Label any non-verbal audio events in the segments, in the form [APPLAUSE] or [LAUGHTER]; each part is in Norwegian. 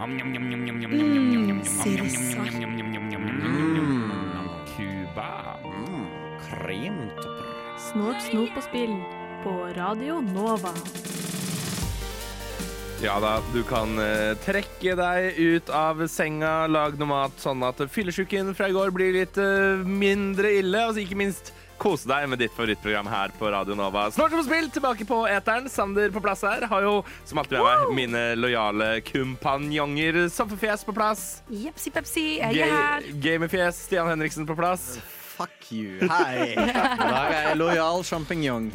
Mm, Sirisar. Cuba. Kremtopper. Snort, snop og spill på Radio Nova. Ja da, du kan eh, trekke deg ut av senga, lage noe mat sånn at fyllesyken fra i går blir litt eh, mindre ille, og så ikke minst kose deg med ditt favorittprogram her på Radio Nova. Snart som spill, tilbake på eteren. Sander på plass her. Har jo som alltid med meg mine lojale kumpanjonger. Soffefjes på plass. Jepsi pepsi, jeg er her. Ga- Gamerfjes, Stian Henriksen på plass. Fuck you. Hei. [LAUGHS] I dag er jeg lojal sjampinjong. [LAUGHS]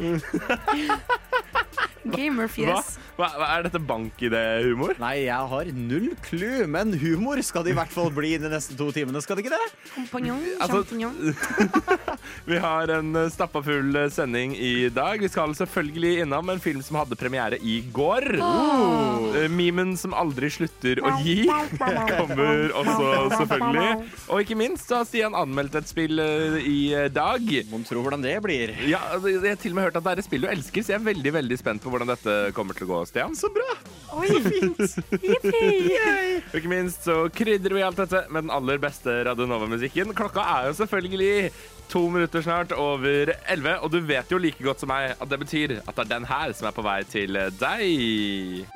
Gamerfjes. Hva, hva er dette bank-idé-humor? Nei, jeg har null clou, men humor skal det i hvert fall bli de neste to timene. Skal det ikke det? Kompanjong, Altså- [LAUGHS] Vi har en eh, stappa full eh, sending i dag. Vi skal selvfølgelig innom en film som hadde premiere i går. Oh. Memen som aldri slutter å gi, [LAUGHS] kommer også, selvfølgelig. Og ikke minst har Stian anmeldt et spill eh, i eh, dag. Mon tro hvordan det blir. Ja, altså, Jeg har til og med hørt at det er et spill du elsker, så jeg er veldig veldig spent på hvordan dette kommer til å gå. Stian. Så bra! Oi, fint! Og ikke minst så krydrer vi alt dette med den aller beste Radionova-musikken. Klokka er jo selvfølgelig to minutter snart over elleve, og du vet jo like godt som meg at det betyr at det er den her som er på vei til deg.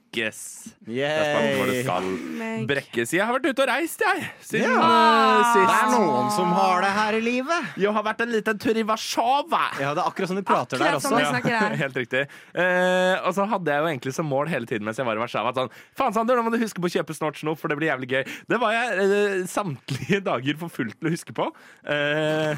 brekkes. Det er spalten hvor det skal brekkes. Jeg har vært ute og reist, jeg. Siden Ja. sist. Det er noen som har det her i livet. Jeg har vært en liten tur i Warszawa. Ja, det er akkurat sånn de prater der Akkurat som også. de her. Ja, [LAUGHS] Helt riktig. Uh, og så hadde jeg jo egentlig som mål hele tiden mens jeg var i Warszawa sånn Faen, Sander, nå må du huske på å kjøpe snort snop, for det blir jævlig gøy. Det var jeg uh, samtlige [LAUGHS] dager for fullt til å huske på. Eh,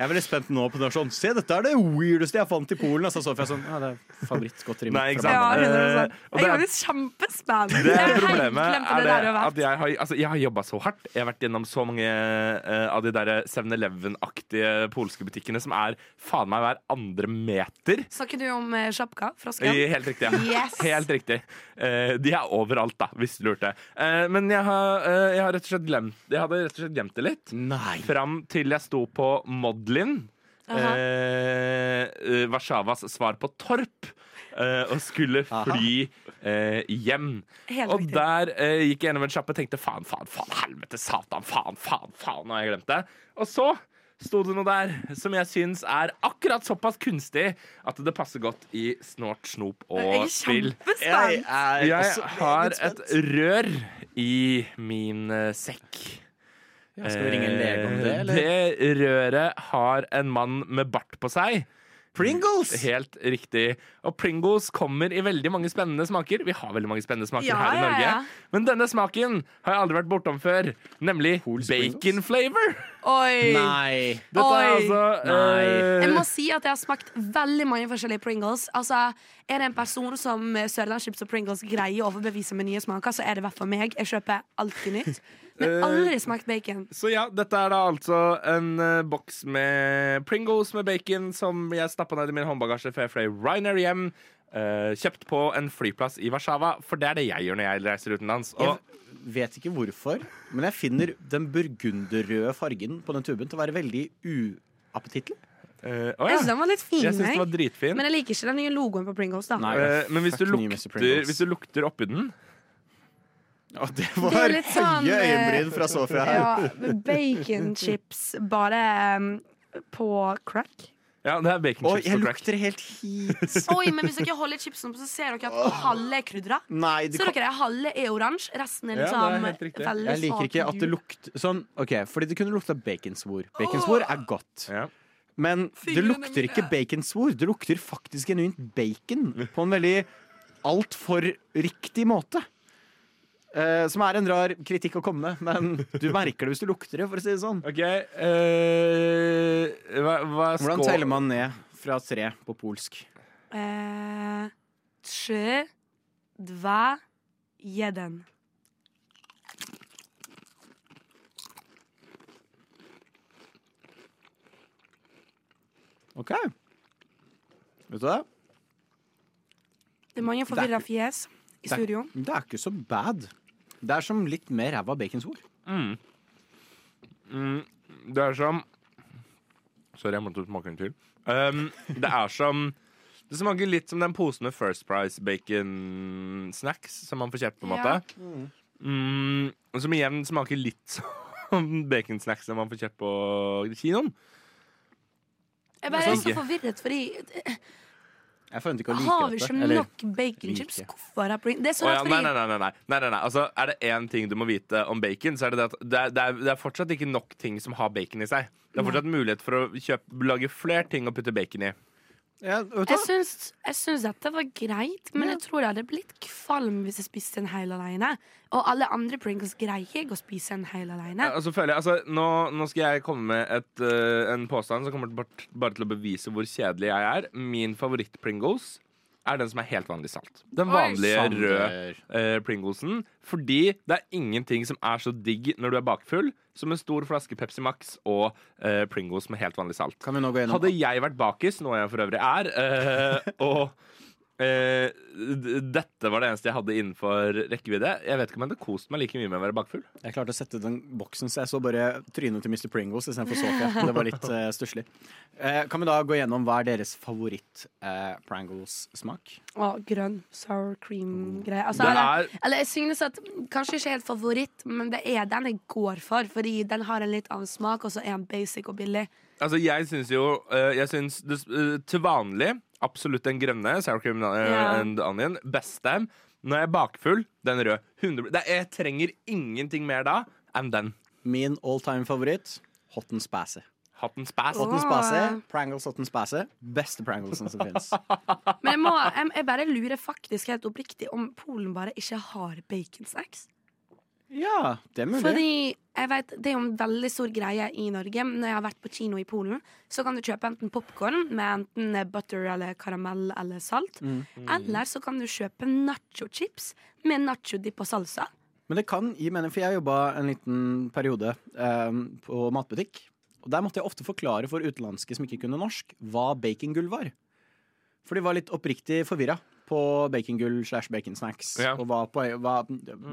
Jeg er veldig spent nå på det. Sånn, Se, dette er det weirdeste jeg fant i Polen. Altså, så får jeg sånn, ja, det er favorittgodteriet Nei, ikke sant? Ja, barndommen. 100%. Eh, og Jeg det er er- kjempespennende. det er problemet er det at jeg har, altså, jeg har jobba så hardt. Jeg har vært gjennom så mange uh, av de der 7-Eleven-aktige polske butikkene som er faen meg hver andre meter. Snakker du om uh, Sjapka? Frosken? Eh, Helt riktig. ja. Yes. Helt riktig. Uh, de er overalt, da, hvis du lurte. Uh, men jeg har, eh, jeg har rett og slett glemt Jeg hadde rett og slett glemt det litt. Nei. Fram til jeg sto på Modlin. Aha. Eh, eh, Warszawas svar på Torp. eh, og skulle fly eh, hjem. Helt Og riktig. der eh, gikk jeg gjennom en sjappe og tenkte faen, faen, faen, helvete, satan, faen, faen, faen. Og jeg glemte det. Og så sto det noe der som jeg syns er akkurat såpass kunstig at det passer godt i snort, snop Jeg og er spill. kjempespent. er Jeg har et rør i min eh, sekk. Ja, Skal vi ringe en lege om det, Eh, eller? Det røret har en mann med bart på seg. Pringles! Helt riktig. Og Pringles kommer i veldig mange spennende smaker. Vi har veldig mange spennende smaker Ja, her i Norge. ja. Men denne smaken har jeg aldri vært bortom før. Nemlig Polsk bacon flavor. Oi. Nei. Dette er altså Nei. Uh... Jeg må si at jeg har smakt veldig mange forskjellige Pringles. Altså, Er det en person som Sørlandschips og Pringles greier å overbevise med nye smaker, så er det i hvert fall meg. Jeg kjøper alltid nytt. Men Eh, aldri smakt bacon. Så ja, dette er da altså en uh, boks med Pringles med bacon som jeg stappa ned i min håndbagasje før jeg fløy Ryanair hjem. Uh, kjøpt på en flyplass i Warszawa, for det er det jeg gjør når jeg reiser utenlands. Og Jeg vet ikke hvorfor, men jeg finner den burgunderrøde fargen på den tuben til å være veldig uappetittlig. Uh, oh ja. Jeg syns den var litt fin. Jeg synes den var dritfin. Men jeg liker ikke den nye logoen på Pringles. da Nei. uh, men hvis du, lukter, hvis du lukter oppi den Og det var det litt sånn, høye eh, øyenbryn fra Sofia her. Ja, Baconchips bare um, på crack. Ja, det er bacon baconchips jeg på crack. lukter helt hit. [LAUGHS] Oi, men Hvis dere holder chipsen opp, så ser dere at halve er krydra. Nei, du Ser kan... dere, halve er oransje, resten er Ja, det er liksom Jeg liker ikke at det lukter sånn OK, fordi det kunne lukta baconsvor. Baconsvor er godt. Ja. Men det lukter ikke baconsvor. Det lukter faktisk genuint bacon på en veldig altfor riktig måte. Uh, som er en rar kritikk å komme med, men du merker det hvis du lukter det. for å si det sånn Ok, uh, hva, hva Hvordan teller man ned fra tre på polsk? Eh, uh, tre, dva, jeden. OK. Vet du det? Det er mange forvirra fjes i studio. Det er ikke så bad. Det er som litt mer ræva baconsvor. Det er som Sorry, jeg måtte smake en til. Um, det er som Det smaker litt som den posen med First Price bacon snacks som man får kjøpt, på en Ja. måte. Mm, som igjen smaker litt som baconsnacks som man får kjøpt på kinoen. Jeg bare er Ikke. så forvirret, fordi Jeg forventer ikke å like har vi dette. nok baconchips? Hvorfor er Det er så rart, fordi nei, nei, nei, nei. nei, nei, nei. Altså, er det én ting du må vite om bacon, så er det det at det er, det, er, det er fortsatt ikke nok ting som har bacon i seg. Det er fortsatt mulighet for å kjøpe, lage flere ting å putte bacon i. Ja, Jeg syns, jeg syns dette var greit, men Ja. jeg tror jeg hadde blitt kvalm hvis jeg spiste en hel alene. Og alle andre Pringles greier jeg å spise en hel alene. Ja, altså, føler jeg, altså, nå, nå skal jeg komme med et, uh, en påstand som kommer bare, bare til å bevise hvor kjedelig jeg er. Min favoritt-Pringles er den som er helt vanlig salt. Den vanlige Oi, røde eh, Pringlesen. Fordi det er ingenting som er så digg når du er bakfull, som en stor flaske Pepsi Max og eh, Pringles med helt vanlig salt. Kan vi nå gå Hadde jeg vært bakis, noe jeg for øvrig er, eh, [LAUGHS] og eh, dette var det eneste jeg hadde innenfor rekkevidde Jeg vet ikke om jeg hadde kost meg like mye med å være bakfull. Jeg klarte å sette den boksen, så jeg så bare trynet til Mr. Pringles istedenfor Sofia. Det var litt uh, stusslig. Eh, kan vi da gå gjennom hva er deres favoritt-Prangles-smak? Og grønn sour cream-greie. Altså, Det eller, er- eller jeg synes at Kanskje ikke helt favoritt, men det er den jeg går for. Fordi den har en litt annen smak, og så er den basic og billig. Altså, jeg syns jo eh, Jeg syns det, eh, til vanlig absolutt den grønne, sour cream eh, and onion, beste. Når jeg er bakfull, den røde. 100 Jeg trenger ingenting mer da enn den. Min all time favoritt, Hot and Hotten spæse. spass. Hot and Åh. Prangles Hot and Spassy. Beste Pranglesen som [LAUGHS] fins. Men jeg, må, jeg, jeg bare lurer faktisk helt oppriktig om Polen bare ikke har baconsnacks. Ja, det er mulig. Fordi jeg vet, Det er jo en veldig stor greie i Norge. Når jeg har vært på kino i Polen, så kan du kjøpe enten popkorn med enten butter eller karamell eller salt. Mm. Eller så kan du kjøpe nacho-chips med nacho-dipp og salsa. Men det kan gi mening, for jeg jobba en liten periode eh, på matbutikk. Og Der måtte jeg ofte forklare for utenlandske som ikke kunne norsk, hva bacongull var. For de var litt oppriktig forvirra på bacongull slash baconsnacks. Ja. Og hva, på, hva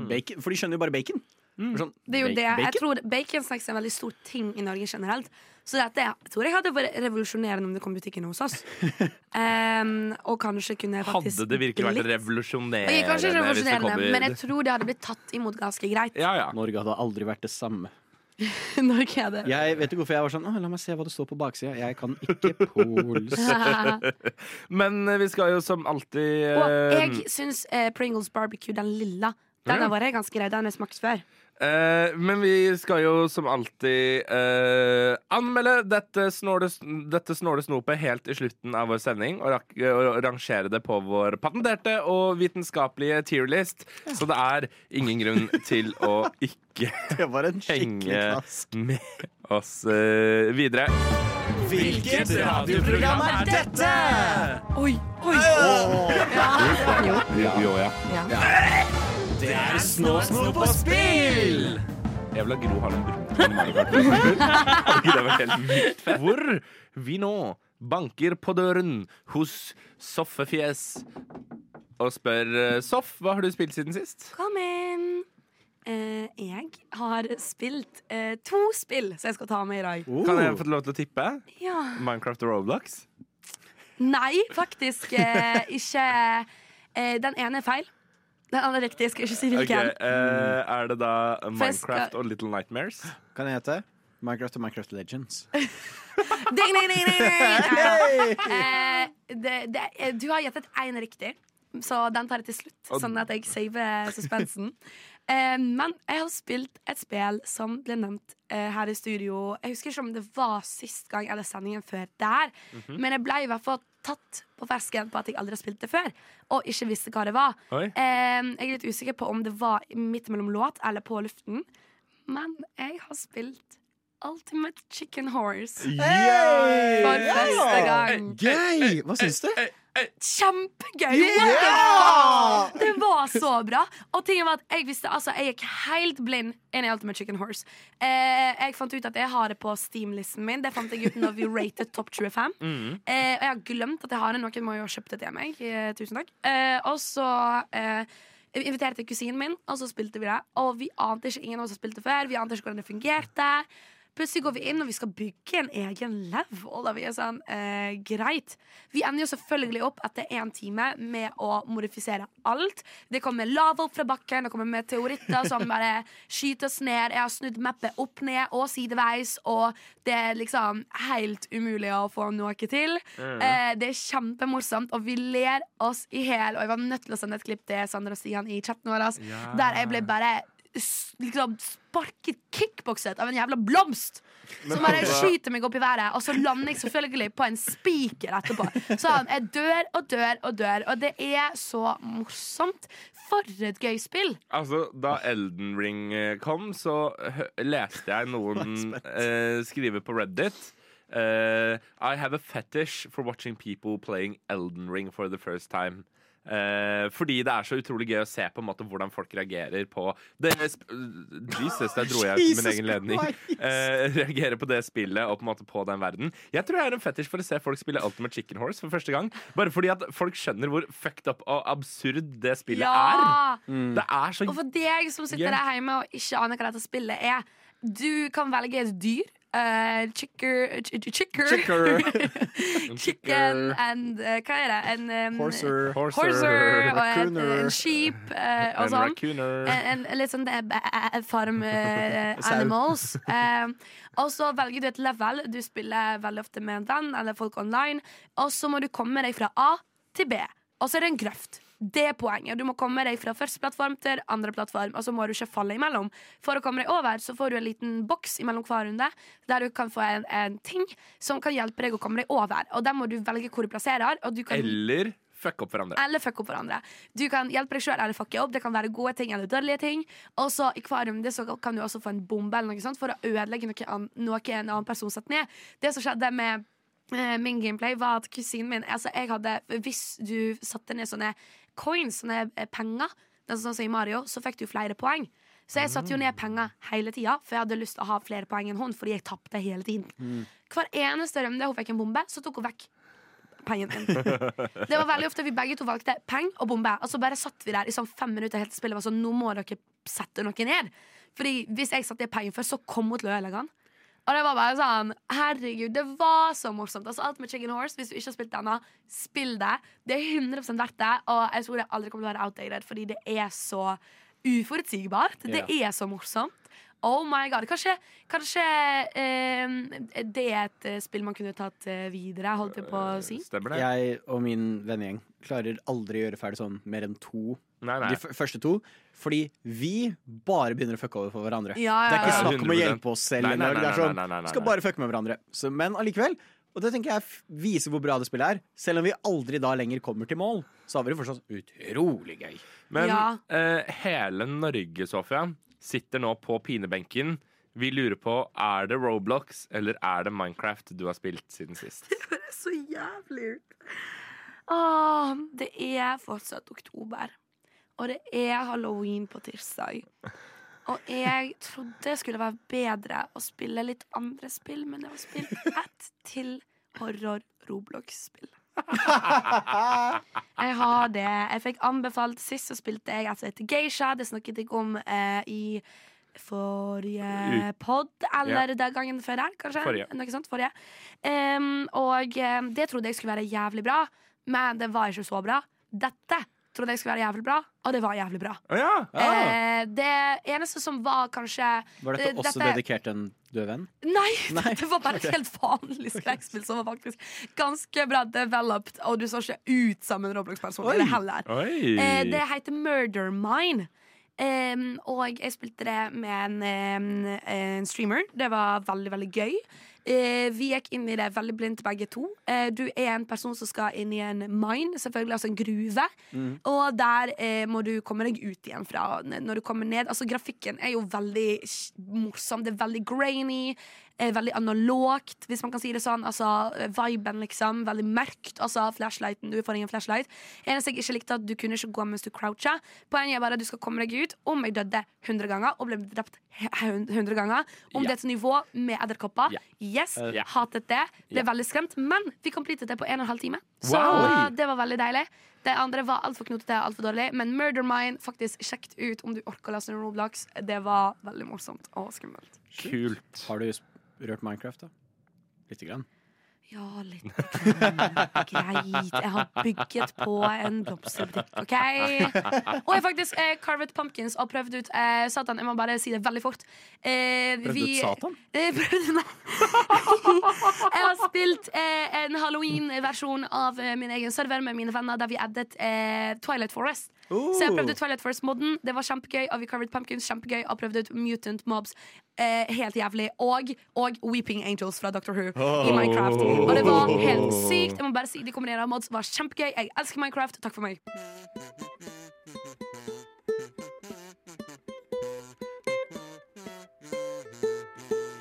bacon, For de skjønner jo bare bacon. Sånn, Det er jo det. Jeg bacon? tror Baconsnacks er en veldig stor ting i Norge generelt. Så dette jeg tror jeg hadde vært revolusjonerende om det kom butikken hos oss. um, [LAUGHS] og kanskje kunne jeg faktisk Hadde det virkelig vært revolusjonerende? Okay, Kanskje revolusjonerende, kommer- men jeg tror det hadde blitt tatt imot ganske greit. Ja, ja. Norge hadde aldri vært det samme. [LAUGHS] Norge er det. Jeg vet ikke hvorfor jeg var sånn Å, La meg se hva det står på baksida. Jeg kan ikke polsk. [LAUGHS] Men eh, vi skal jo som alltid Og eh, jeg syns eh, Pringles barbecue, den lilla, den har vært ganske grei. Den har jeg smakt før. Eh, men vi skal jo som alltid eh, anmelde dette snåle, dette snåle snopet helt i slutten av vår sending. Og, rak, og rangere det på vår patenterte og vitenskapelige tierlist. Så det er ingen grunn til å ikke Det var en henge med oss eh, videre. Hvilket radioprogram er dette? Oi, oi! Jo, jo, ja. Det er Snåsno på spill! Jeg vil ha Gro Harlem Brundtland? Hvor vi nå banker på døren hos Soffefjes og spør eh, Soff, hva har du spilt siden sist? Kom inn. Eh, jeg har spilt eh, to spill som jeg skal ta med i dag. Kan jeg få lov til å tippe? Ja. Minecraft og Roblox? Nei, faktisk eh, ikke. Eh, den ene er feil. Andre er riktig. Jeg skal ikke si hvilken. Okay, uh, Er det da Minecraft skal- og Little Nightmares? Kan det hete? Minecraft og Minecraft Legends. [LAUGHS] Ding, ding, ding, ding, ding. [LAUGHS] Uh, det, det, eh, du har gjettet én riktig, så den tar jeg til slutt. Sånn at jeg saver suspensen. Eh, men jeg har spilt et spill som ble nevnt eh, her i studio. Jeg husker ikke om det var sist gang eller sendingen før der. Men jeg ble i hvert fall tatt på fersken på at jeg aldri har spilt det før. Og ikke visste hva det var. Oi. Eh, jeg er litt usikker på om det var midt mellom låt eller på luften. Men jeg har spilt Ultimate Chicken Horse for første gang. Gøy! Hva syns du? Kjempegøy! Yeah! Det var så bra. Og tingen var at jeg visste Altså, jeg gikk helt blind inn i Ultimate Chicken Horse. Eh, jeg fant ut at jeg har det på Steam-listen min. Det fant jeg ut når vi rated Top 25. [LAUGHS] Mm. Eh, og jeg har glemt at jeg har det. Noen må jo ha kjøpt det til meg. Eh, tusen takk. Eh, og så eh, jeg inviterte kusinen min, og så spilte vi det. Og vi ante ikke ingen av oss som spilte før. Vi ante ikke hvordan det fungerte. Plutselig går vi inn og vi skal bygge en egen level. Vi er sånn, eh, greit Vi ender jo selvfølgelig opp etter én time med å modifisere alt. Det kommer lava opp fra bakken, det kommer meteoritter som [LAUGHS] bare skyter oss ned. Jeg har snudd mappet opp ned og sideveis, og det er liksom helt umulig å få noe til. Eh, det er kjempemorsomt, og vi ler oss i hjel. Og jeg var nødt til å sende et klipp til Sander og Stian i chatten vår, altså, Ja. der jeg ble bare liksom sparket kickbokset av en jævla blomst. Som bare skyter meg opp i været, og så lander jeg selvfølgelig på en spiker etterpå. Så jeg dør og dør og dør, og det er så morsomt. For et gøy spill! Altså, Da Elden Ring eh, kom, så leste jeg noen [LAUGHS] eh, skrive på Reddit. Uh, I have a fetish for watching people playing Elden Ring for the first time. Eh, fordi det er så utrolig gøy å se på en måte hvordan folk reagerer på det sp Jesus, der dro jeg ut min egen ledning. Eh, reagerer på det spillet og på en måte på den verden. Jeg tror jeg er en fetisj for å se folk spille Ultimate Chicken Horse for første gang. Bare fordi at folk skjønner hvor fucked up og absurd det spillet er. Ja! Det er så Og for deg som sitter Ja. der hjemme og ikke aner hva dette spillet er, du kan velge et dyr. Uh, chicker, ch ch- chicker. [LAUGHS] Chicken and uh, Hva er det? En um, Horser. horser og en, en sheep uh, og sånn. En, en, litt sånn eh, eh, farm eh, [LAUGHS] animals. Og så velger du et level. Du spiller veldig ofte med en venn eller folk online. Og så må du komme deg fra A til B. Og så er det en grøft. Det er poenget. Du må komme deg fra første plattform til andre plattform, og så må du ikke falle imellom. For å komme deg over så får du en liten boks imellom hver runde, der du kan få en, en ting som kan hjelpe deg å komme deg over. Og der må du velge hvor du plasserer. Du kan Eller fucke opp hverandre. eller fuck opp hverandre. Du kan hjelpe deg sjøl eller fucke opp. Det kan være gode ting eller dårlige ting. Og så i hver runde så kan du også få en bombe eller noe sånt for å ødelegge noe, an noe en annen person satt ned. Det som skjedde med eh, min gameplay, var at kusinen min altså jeg hadde, Hvis du satte ned sånne coins, sånne eh, penger, den sånn som i Mario, så fikk du flere poeng. Så jeg satte jo ned penger hele tida, for jeg hadde lyst til å ha flere poeng enn hun. Fordi jeg tapte hele tiden Hver eneste runde hun fikk en bombe, så tok hun vekk pengen min. [LAUGHS] Det var veldig ofte vi begge to valgte peng og bombe. Og så bare satt vi der i sånn fem minutter helt til spillet var sånn Nå må dere sette noe ned. Fordi hvis jeg satte ned pengen før, så kom hun til å ødelegge den. Og det var bare sånn Herregud, det var så morsomt. Altså Alt med Chicken Horse, hvis du ikke har spilt det ennå, spill det. Det er 100 verdt det. Og jeg tror det aldri kommer til å være outdated, fordi det er så uforutsigbart. Det er så morsomt. Oh my god. Kanskje, kanskje eh, det er et eh, spill man kunne tatt eh, videre, holdt jeg på å si. Stemmer det? Jeg og min vennegjeng klarer aldri å gjøre ferdig sånn mer enn to. Nei, nei. De f første to. Fordi vi bare begynner å fucke over for hverandre. Ja, Det er ikke ja, ja. snakk om å hjelpe oss selv. Nei, det er sånn, nei, nei, nei, skal bare fucke med hverandre. Så, men allikevel. Og det tenker jeg viser hvor bra det spillet er. Selv om vi aldri da lenger kommer til mål, så har vi det fortsatt utrolig gøy. Men Ja. eh, hele Norge, Sofia, sitter nå på pinebenken. Vi lurer på er det Roblox eller er det Minecraft du har spilt siden sist. [LAUGHS] Det er så jævlig ut. Åh, det er fortsatt oktober. Og det er halloween på tirsdag. Og jeg trodde det skulle være bedre å spille litt andre spill, men jeg har spilt ett til horror-Roblox-spill. Jeg har det. Jeg fikk anbefalt Sist så spilte jeg et som heter Geisha. Det snakket jeg om eh, i forrige pod, eller den gangen før der, kanskje. Forrige. Noe sånt, forrige. Um, og em, det trodde jeg skulle være jævlig bra, men det var ikke så bra. Dette trodde jeg skulle være jævlig bra, og det var jævlig bra. Ja, ja! Eh, det eneste som var kanskje Var dette også også dedikert til en død venn? Nei, Nei, det var bare et helt vanlig skrekkspill som var faktisk ganske bra developed, og du så ikke ut som en Roblox-person det heller. Eh, det heter Murder Mine. Um, og jeg spilte det med en, en, en streamer. Det var veldig, veldig gøy. Eh, vi gikk inn i det veldig blindt, begge to. Eh, du er en person som skal inn i en mine, selvfølgelig, altså en gruve. Og der eh, må du komme deg ut igjen fra når du kommer ned. Altså Grafikken er jo veldig morsom. Det er veldig grainy. Eh, veldig analogt, hvis man kan si det sånn. Altså eh, Viben, liksom. Veldig mørkt. Altså flashlighten. Du får ingen flashlight. Eneste jeg ikke likte, at du kunne ikke gå mens du croucha. Poenget er bare at du skal komme deg ut. Om jeg døde 100 ganger og ble drept he- 100 ganger. Om Ja. det er et nivå med edderkopper. Ja. Yes, Ja. hatet det. Ble yeah. veldig skremt. Men vi completet det på en og en halv time. Så Wow. det var veldig deilig. Det andre var altfor knotete og altfor dårlig. Men Murder Mine, faktisk sjekket ut om du orker å laste ned Roblox. Det var veldig morsomt og skummelt. Kult. Har du rørt Minecraft, da? Lite grann. Ja, litt greit. Jeg har bygget på en blomsterbutikk, OK? Og jeg har faktisk eh, carved pumpkins og prøvd ut eh, Satan, jeg må bare si det veldig fort. Eh, prøvd ut Satan? [LAUGHS] Eh, prøvd, nei. jeg har spilt eh, en halloween-versjon av eh, min egen server med mine venner der vi addet eh, Twilight Forest. Så jeg prøvde ut Twilight Force-moden. Det var kjempegøy. Og vi covered pumpkins, kjempegøy Og prøvde ut Mutant Mobs. Eh, helt jævlig. Og, og Weeping Angels fra Doctor Who i Minecraft. Og det var helt sykt. Jeg må bare si De kombinerende mods var kjempegøy. Jeg elsker Minecraft. Takk for meg.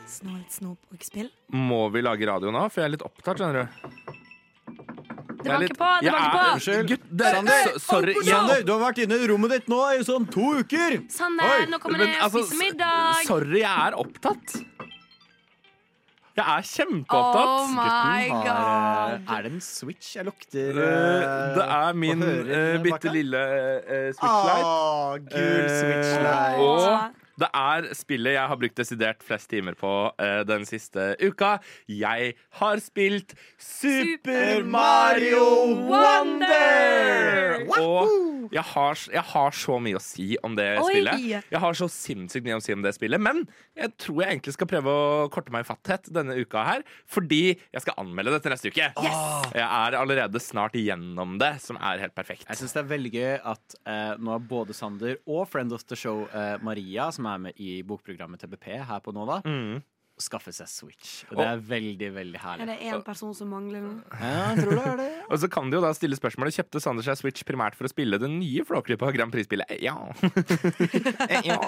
Snålt snop og spill. Må vi lage radio nå? For jeg er litt opptatt, skjønner du. Det banker på! Det Jeg banker er- på! Unnskyld. Gutt, det, Sander! so- sorry. Sander! Du har vært inne i rommet ditt nå i sånn to uker! Sander, Oi, nå kommer det altså, spise middag! Sorry, jeg er opptatt. Jeg er Oh kjempeopptatt. my god. Har, er det en switch jeg lukter? Eh, det er min uh, bitte lille uh, switchlight. Oh, gul Eh, switchlight. Og det er spillet jeg har brukt desidert flest timer på uh, den siste uka. Jeg har spilt Super Mario Wonder! Og jeg har, jeg har så mye å si om det Oi! spillet. Jeg har så sinnssykt mye å si om det spillet. Men jeg tror jeg egentlig skal prøve å korte meg i fatthet denne uka her. Fordi jeg skal anmelde det til neste uke. Jeg er allerede snart igjennom det, som er helt perfekt. Jeg syns det er veldig gøy at eh, nå er både Sander og friend of the show eh, Maria, som er med i bokprogrammet TBP her på Nova, Mm. Skaffer seg Switch. Og det er veldig, veldig herlig. Er det én person som mangler nå? Ja, jeg tror det er det. [LAUGHS] Og så kan de jo da stille spørsmålet Kjøpte Sander seg Switch primært for å spille det nye Flåklypa Grand Prix-spillet? Ja. [LAUGHS] ja.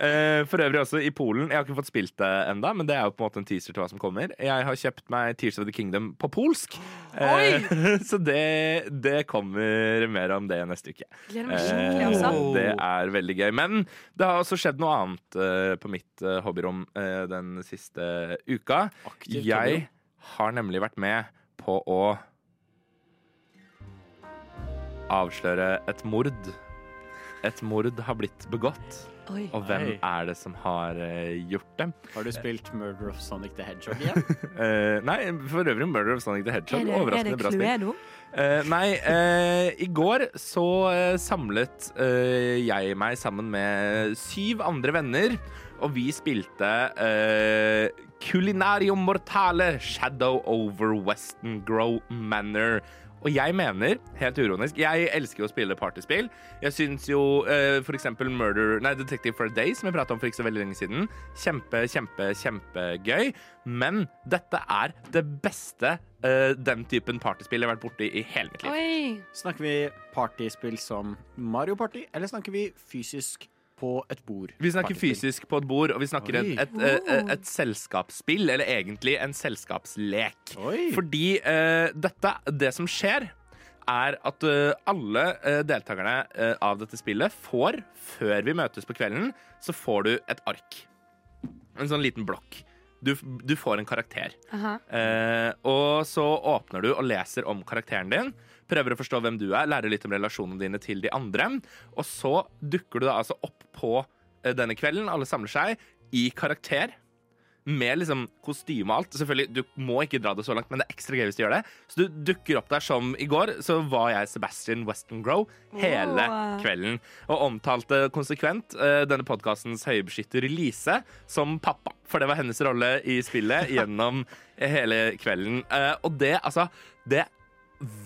Eh, For øvrig også i Polen. Jeg har ikke fått spilt det enda, men det er jo på en måte en teaser til hva som kommer. Jeg har kjøpt meg Tears of the Kingdom på polsk. Oi! [LAUGHS] Så det, det kommer mer om det neste uke. Gleder meg skikkelig, altså. Eh, Det er veldig gøy. Men det har også skjedd noe annet eh, på mitt eh, hobbyrom eh, den siste uka. Aktivt Jeg har nemlig vært med på å avsløre et mord. Et mord har blitt begått. Oi. Og hvem Oi. er det som har eh, gjort det? Har du spilt Murder of Sonic the Hedgehog [LAUGHS] igjen? uh, nei, for øvrig Murder of Sonic the Hedgehog. Er det, er Overraskende det bra spill. Cluedo? Uh, nei, uh, i går så eh, samlet eh, jeg meg sammen med syv andre venner, og vi spilte uh, Culinario Mortale Shadow over Western Grow Manor. Og jeg mener, helt uronisk jeg elsker jo å spille partyspill. Jeg syns jo uh, for eksempel Murder Nei, Detective for a Day, som jeg prata om for ikke så veldig lenge siden, kjempe, kjempe, kjempegøy. Men dette er det beste uh, den typen partyspill jeg har vært borti i hele mitt liv. Oi. Snakker vi partyspill som Mario Party, eller snakker vi fysisk på et bord? Vi snakker fysisk på et bord, og vi snakker et, et, et, et, et selskapsspill, eller egentlig en selskapslek. Oi. Fordi uh, dette, det som skjer, er at uh, alle uh, deltakerne av dette spillet får, før vi møtes på kvelden, så får du et ark. En sånn liten blokk. Du, du får en karakter. Aha. Eh, og så åpner du og leser om karakteren din. Prøver å forstå hvem du er, lærer litt om relasjonene dine til de andre. Og så dukker du da altså opp på eh, denne kvelden, alle samler seg, i karakter. Med liksom kostyme og alt. Selvfølgelig, Du må ikke dra det så langt, men det er ekstra gøy hvis du gjør det. Så du dukker opp der som i går, så var jeg Sebastian Weston Grow hele wow. kvelden. Og omtalte konsekvent eh, denne podkastens høybeskytter Lise som pappa. For det var hennes rolle i spillet [LAUGHS] gjennom hele kvelden. Eh, og det, altså Det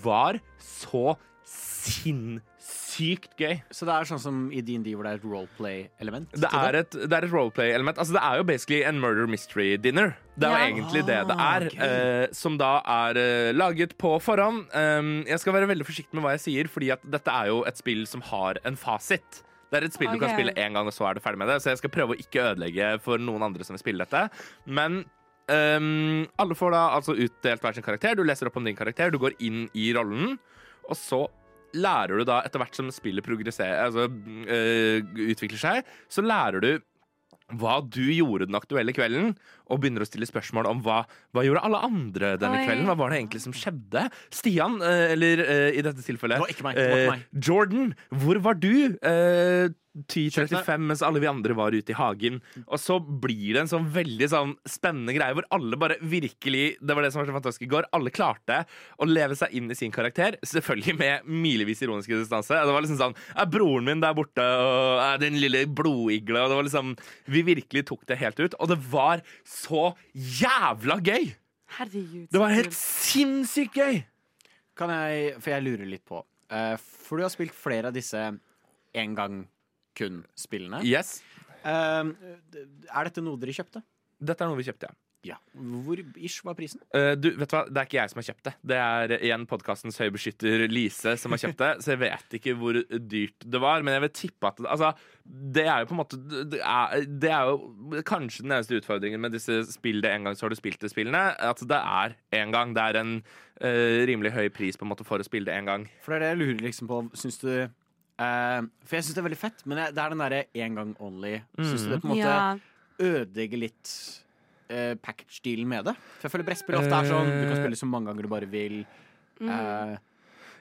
var så sinnssykt gøy. Så det er sånn som i DND hvor det er et roleplay-element? Det er et, det er et roleplay-element. Altså, det er jo basically en murder mystery dinner. Det er jo Ja. egentlig det det Ah, er. Okay. eh, som da er eh, laget på forhånd. Um, jeg skal være veldig forsiktig med hva jeg sier, fordi at dette er jo et spill som har en fasit. Det er et spill du kan spille én gang, og så er du ferdig med det. Så jeg skal prøve å ikke ødelegge for noen andre som vil spille dette. Men um, alle får da altså utdelt hver sin karakter. Du leser opp om din karakter, du går inn i rollen, og så lærer du da etter hvert som spillet altså uh, utvikler seg, så lærer du hva du gjorde den aktuelle kvelden, og begynner å stille spørsmål om hva, hva gjorde alle andre denne Oi. kvelden. Hva var det egentlig som skjedde? Stian, øh, eller øh, i dette tilfellet Det var ikke meg, det var ikke meg. Jordan, hvor var du? Uh, 10.35 mens alle vi andre var ute i hagen. Og så blir det en sånn veldig sånn spennende greie hvor alle bare virkelig Det var det som var så fantastisk i går. Alle klarte å leve seg inn i sin karakter. Selvfølgelig med milevis ironisk distanse. Det var liksom sånn Er broren min der borte, og er den lille blodigla Og det var liksom Vi virkelig tok det helt ut. Og det var så jævla gøy! Herregud. Det var helt sinnssykt gøy! Kan jeg, for jeg lurer litt på eh, For du har spilt flere av disse en gang kun-spillene. Yes. Eh, er dette noe dere kjøpte? Dette er noe vi kjøpte, ja. Ja. Hvor ish var prisen? Uh, du, vet du hva? Det er ikke jeg som har kjøpt det. Det er igjen podkastens høybeskytter Lise som har kjøpt det. Så jeg vet ikke hvor dyrt det var, men jeg vil tippe at det, altså, det er jo på en måte det er, det er jo kanskje den eneste utfordringen med disse spill det en gang så har du spilt det-spillene. At det er én gang. Det er en uh, rimelig høy pris på en måte for å spille det én gang. For det er det jeg lurer liksom på. Syns du uh, For jeg syns det er veldig fett, men det er den derre én gang only. Syns du det på en måte Ja. ødelegger litt uh, package-dealen med det? For jeg føler brettspill ofte er sånn du kan spille så mange ganger du bare vil. Eh,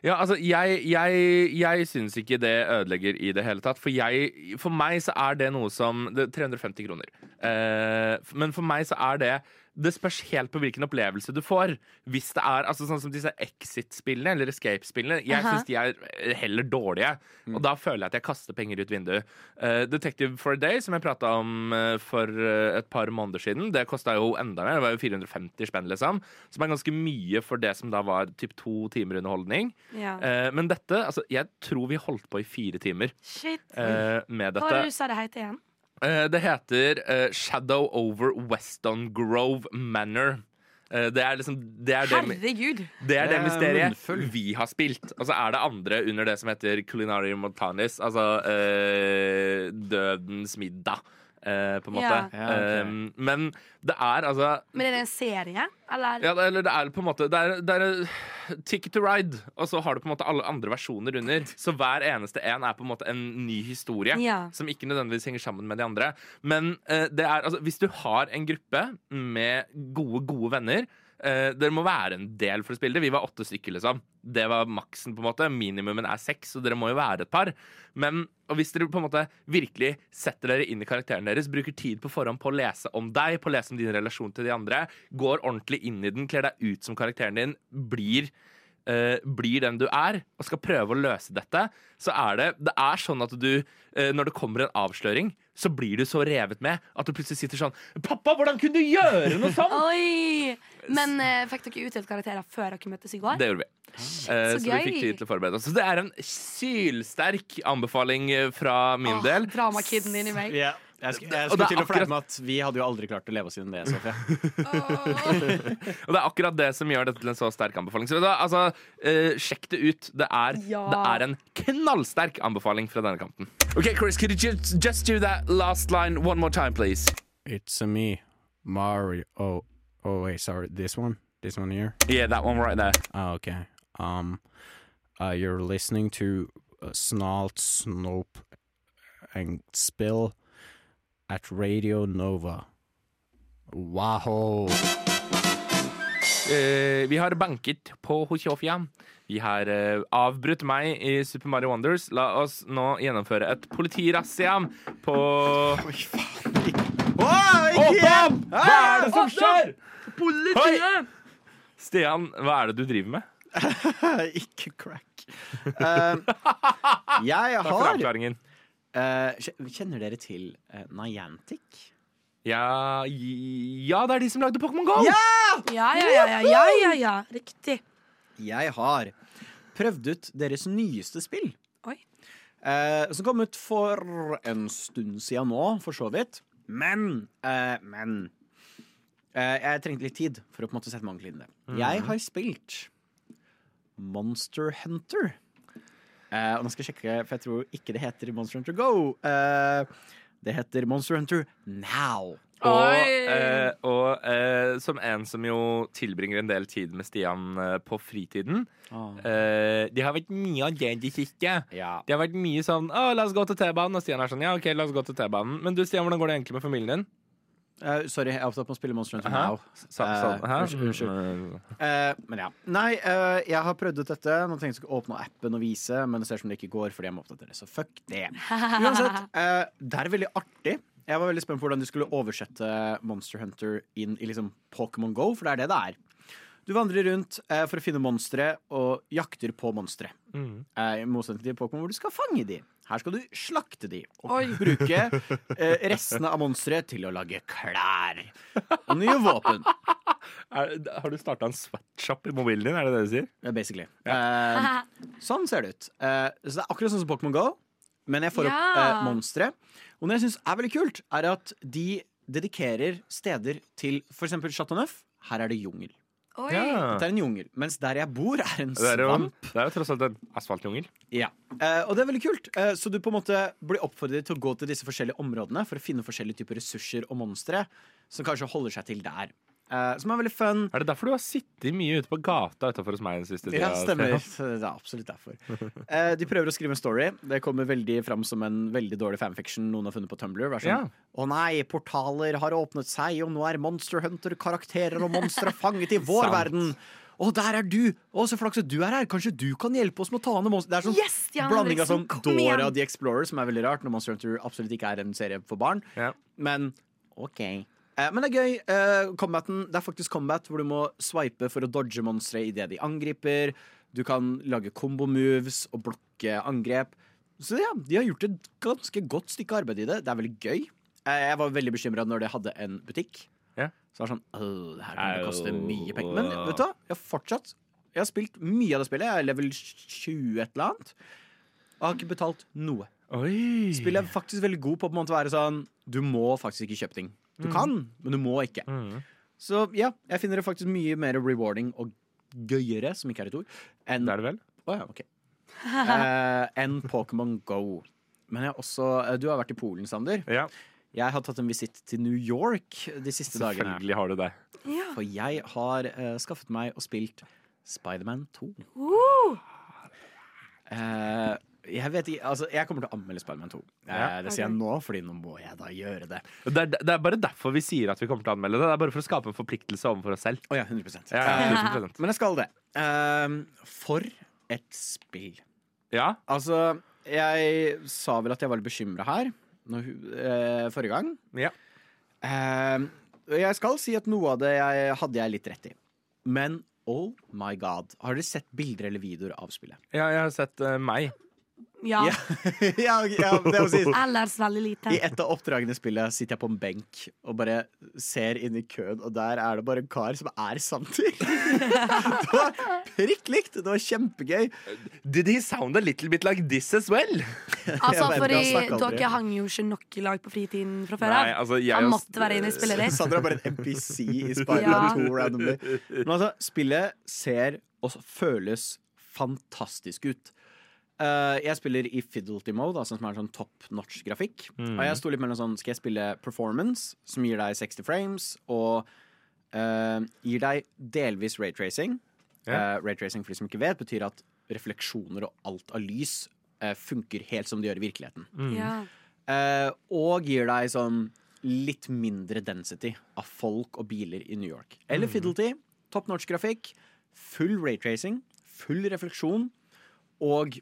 Ja, altså, jeg, jeg, jeg syns ikke det ødelegger i det hele tatt. For, jeg, for meg så er det noe som det er 350 kroner. Eh, men for meg så er det Det spørs helt på hvilken opplevelse du får. Hvis det er altså Sånn som disse Exit-spillene, eller Escape-spillene. Jeg syns de er heller dårlige. Og da føler jeg at jeg kaster penger ut vinduet. Uh, Detective for a Day, som jeg prata om uh, for uh, et par måneder siden, det kosta jo enda mer. Det var jo 450 spenn, liksom. Som er ganske mye for det som da var typ to timer underholdning. ja. Eh, men dette, altså, jeg tror vi holdt på i fire timer Shit. eh, med Hva var dette. det du sa det het igjen? Eh, det heter eh, Shadow over Weston Grove Manor. Eh, det er liksom Det er Herregud. det, er det Det er mysteriet munnfull. vi har spilt. Og så er det andre under det som heter Culinary Montanis. Altså eh, Dødens middag, eh, på en måte. Ja. Ja, okay. um, men det er altså Men er det en serie, eller? ja, det- eller det er på en måte Det er, det er Ticket to Ride, og så har du på en måte alle andre versjoner under. Så hver eneste en er på en måte en ny historie, Ja. som ikke nødvendigvis henger sammen med de andre. Men uh, det er altså Hvis du har en gruppe med gode, gode venner eh, Dere må være en del for å spille det. Vi var åtte stykker, liksom. Det var maksen, på en måte. Minimumen er seks, så dere må jo være et par. Men hvis dere på en måte virkelig setter dere inn i karakteren deres, bruker tid på forhånd på å lese om deg, på å lese om din relasjon til de andre, går ordentlig inn i den, kler deg ut som karakteren din, blir eh, blir den du er, og skal prøve å løse dette, så er det Det er sånn at du, eh, når det kommer en avsløring, så blir du så revet med at du plutselig sitter sånn 'Pappa, hvordan kunne du gjøre noe sånt?' [LAUGHS] Oi! Men eh, fikk dere utdelt karakterer før dere møttes i går? Det gjorde vi. Eh, Så så, vi fikk tid til å forberede oss. Så det er en sylsterk anbefaling eh, fra min oh, del. Dramakiden inni meg. ja. Jeg, sk jeg skulle det er til å akkurat- med at vi hadde jo aldri klart å leve oss inn det, Sofie. [LAUGHS] Og det er akkurat det som gjør dette til en så sterk anbefaling. Så altså, uh, sjekk det ut. Det er, Ja. det er en knallsterk anbefaling fra denne kanten. Ok, Chris, could you just, just do that last line one more time, please? It's me, Mario. Oh, oh wait, sorry. This one? This one here? Yeah, that one right there. Oh, okay. Um, uh, you're listening to uh, Snalt, Snope, and Spill at Radio Nova. Wow. Eh, vi har banket på Hoshofia. Vi har eh, avbrutt meg i Super Mario Wonders. La oss nå gjennomføre et politirazzia på Oi, faen. Oh, Bob! Hva er det som skjer? Politiet! Stian, hva er det du driver med? [LAUGHS] Ikke crack. Uh, [LAUGHS] jeg Takk for har avklaringen. Uh, Kjenner dere til uh, Niantic? Ja, ja, det er de som lagde Pokémon GO! Ja, ja, ja, ja, ja, ja, ja. Riktig. Jeg har prøvd ut deres nyeste spill. Oi. Eh, som kom ut for en stund siden nå, for så vidt. Men eh, Men eh, jeg trengte litt tid for å på en måte sette meg ordentlig inn i det. Jeg har spilt Monster Hunter. Eh, og nå skal jeg sjekke, for jeg tror ikke det heter Monster Hunter Go. Uh, det heter Monster Hunter Now. Og, eh, og eh, som en som jo tilbringer en del tid med Stian på fritiden eh, De har vært mye av det de kikker. Ja. De har vært mye sånn 'Å, la oss gå til T-banen', og Stian er sånn 'Ja, OK, la oss gå til T-banen'. Men du, Stian, hvordan går det egentlig med familien din? Eh, sorry, jeg er opptatt med å spille Monster Hunter? Now. Så, så, Eh, unnskyld, unnskyld. Eh, men ja. Nei, uh, jeg har prøvd ut dette. Nå tenkte jeg skulle åpne appen og vise, men det ser ut som det ikke går fordi jeg må oppdatere. Så fuck det. [LAUGHS] Uansett, uh, det er veldig artig. Jeg var veldig spent på hvordan de skulle oversette Monster Hunter inn i liksom Pokémon Go, for det er det det er. Du vandrer rundt eh, for å finne monstre og jakter på monstre. Mm. Eh, I motsetning til Pokémon hvor du skal fange de. Her skal du slakte de og Oi. [LAUGHS] bruke eh, restene av monsteret til å lage klær og nye våpen. Er, har du starta en sweatshop i mobilen din? Er det det du sier? Ja, basically. Eh, sånn ser det ut. Eh, så det er akkurat sånn som Pokémon Go, men jeg får opp Ja. eh, monstre. Og det jeg syns er veldig kult, er at de dedikerer steder til f.eks. Chateau Neuf. Her er det jungel. Oi. Ja. Dette er en jungel. Mens der jeg bor, er en Det er, jo, svamp. det er jo tross alt en asfaltjungel. Ja. Eh, og det er veldig kult. Eh, så du på en måte blir oppfordret til å gå til disse forskjellige områdene for å finne forskjellige typer ressurser og monstre som kanskje holder seg til der. Eh, som er veldig fun. Er det derfor du har sittet mye ute på gata utafor hos meg den siste tida? Ja, stemmer. Det er absolutt derfor. Uh, [LAUGHS] de prøver å skrive en story. Det kommer veldig fram som en veldig dårlig fanfiction noen har funnet på Tumblr. Å sånn, Ja. Å nei, portaler har åpnet seg, og nå er Monster Hunter-karakterer og monstre fanget i vår [LAUGHS] Sant. verden. Å, der er du! Å, så flaks at du er her. Kanskje du kan hjelpe oss med å ta ned monster... Det er sånn Yes, Jan blanding av sånn Dora igjen. Dora the Explorer, som er veldig rart, når Monster Hunter absolutt ikke er en serie for barn. Ja. Men OK. Eh, men det er gøy. Eh, combaten, det er faktisk combat hvor du må swipe for å dodge monstre idet de angriper. Du kan lage combo moves og blokke angrep. Så ja, de har gjort et ganske godt stykke arbeid i det. Det er veldig gøy. Eh, jeg var veldig bekymra når det hadde en butikk. Ja. Så var det sånn Åh, det her kommer til å koste mye penger. Men vet du hva? Jeg har fortsatt Jeg har spilt mye av det spillet. Jeg er level 20 et eller annet. Og har ikke betalt noe. Oi! Spillet er faktisk veldig god på å på en måte være sånn Du må faktisk ikke kjøpe ting. Du kan, men du må ikke. Mm. Så ja, jeg finner det faktisk mye mer rewarding og gøyere, som ikke er et ord, enn Det er det vel? Å ja, ok. uh, enn Pokémon Go. Men jeg har også uh, Du har vært i Polen, Sander. Ja, Jeg har tatt en visitt til New York de siste dagene. selvfølgelig har du det. Ja. For jeg har uh, skaffet meg og spilt Spiderman 2. Uh, Eh, jeg vet ikke, altså Jeg kommer til å anmelde Spiderman 2. Eh, Ja. Det sier jeg nå, Fordi nå må jeg da gjøre det. Det er, det er bare derfor vi sier at vi kommer til å anmelde det. Det er bare for å skape en forpliktelse overfor oss selv. Oh, ja, 100 Ja, Eh, ja, 100%. Men jeg skal det. Um, for et spill. ja. Altså, jeg sa vel at jeg var litt bekymra her når, eh, forrige gang. ja. Um, jeg skal si at noe av det jeg, hadde jeg litt rett i. Men oh my god, har dere sett bilder eller videoer av spillet? Ja, jeg har sett uh, meg. Ja. Ja, [LAUGHS] ja, ja det må sies. Ellers veldig lite. I et av oppdragene i spillet sitter jeg på en benk og bare ser inn i køen, og der er det bare en kar som er samtidig. [LAUGHS] det var prikk likt. Det var kjempegøy. Did he sound a little bit like this as well? Altså, fordi. Dere hang jo ikke nok i lag på fritiden fra før av. altså, jeg Han måtte være inne i spillet ditt. Sandra er bare en NPC i [LAUGHS] Spiderman Ja. 2 randomly. Men altså, spillet ser og føles fantastisk ut. Eh, jeg spiller i fidelity mode, altså som er sånn top notch grafikk. Og jeg sto litt mellom sånn Skal jeg spille performance, som gir deg 60 frames, og uh, gir deg delvis raytracing. Yeah. Uh, raytracing, for de som ikke vet, betyr at refleksjoner og alt av lys eh, funker helt som det gjør i virkeligheten. Ja. Eh, og gir deg sånn litt mindre density av folk og biler i New York. Eller Fidelity. Top notch grafikk. Full raytracing. Full refleksjon. Og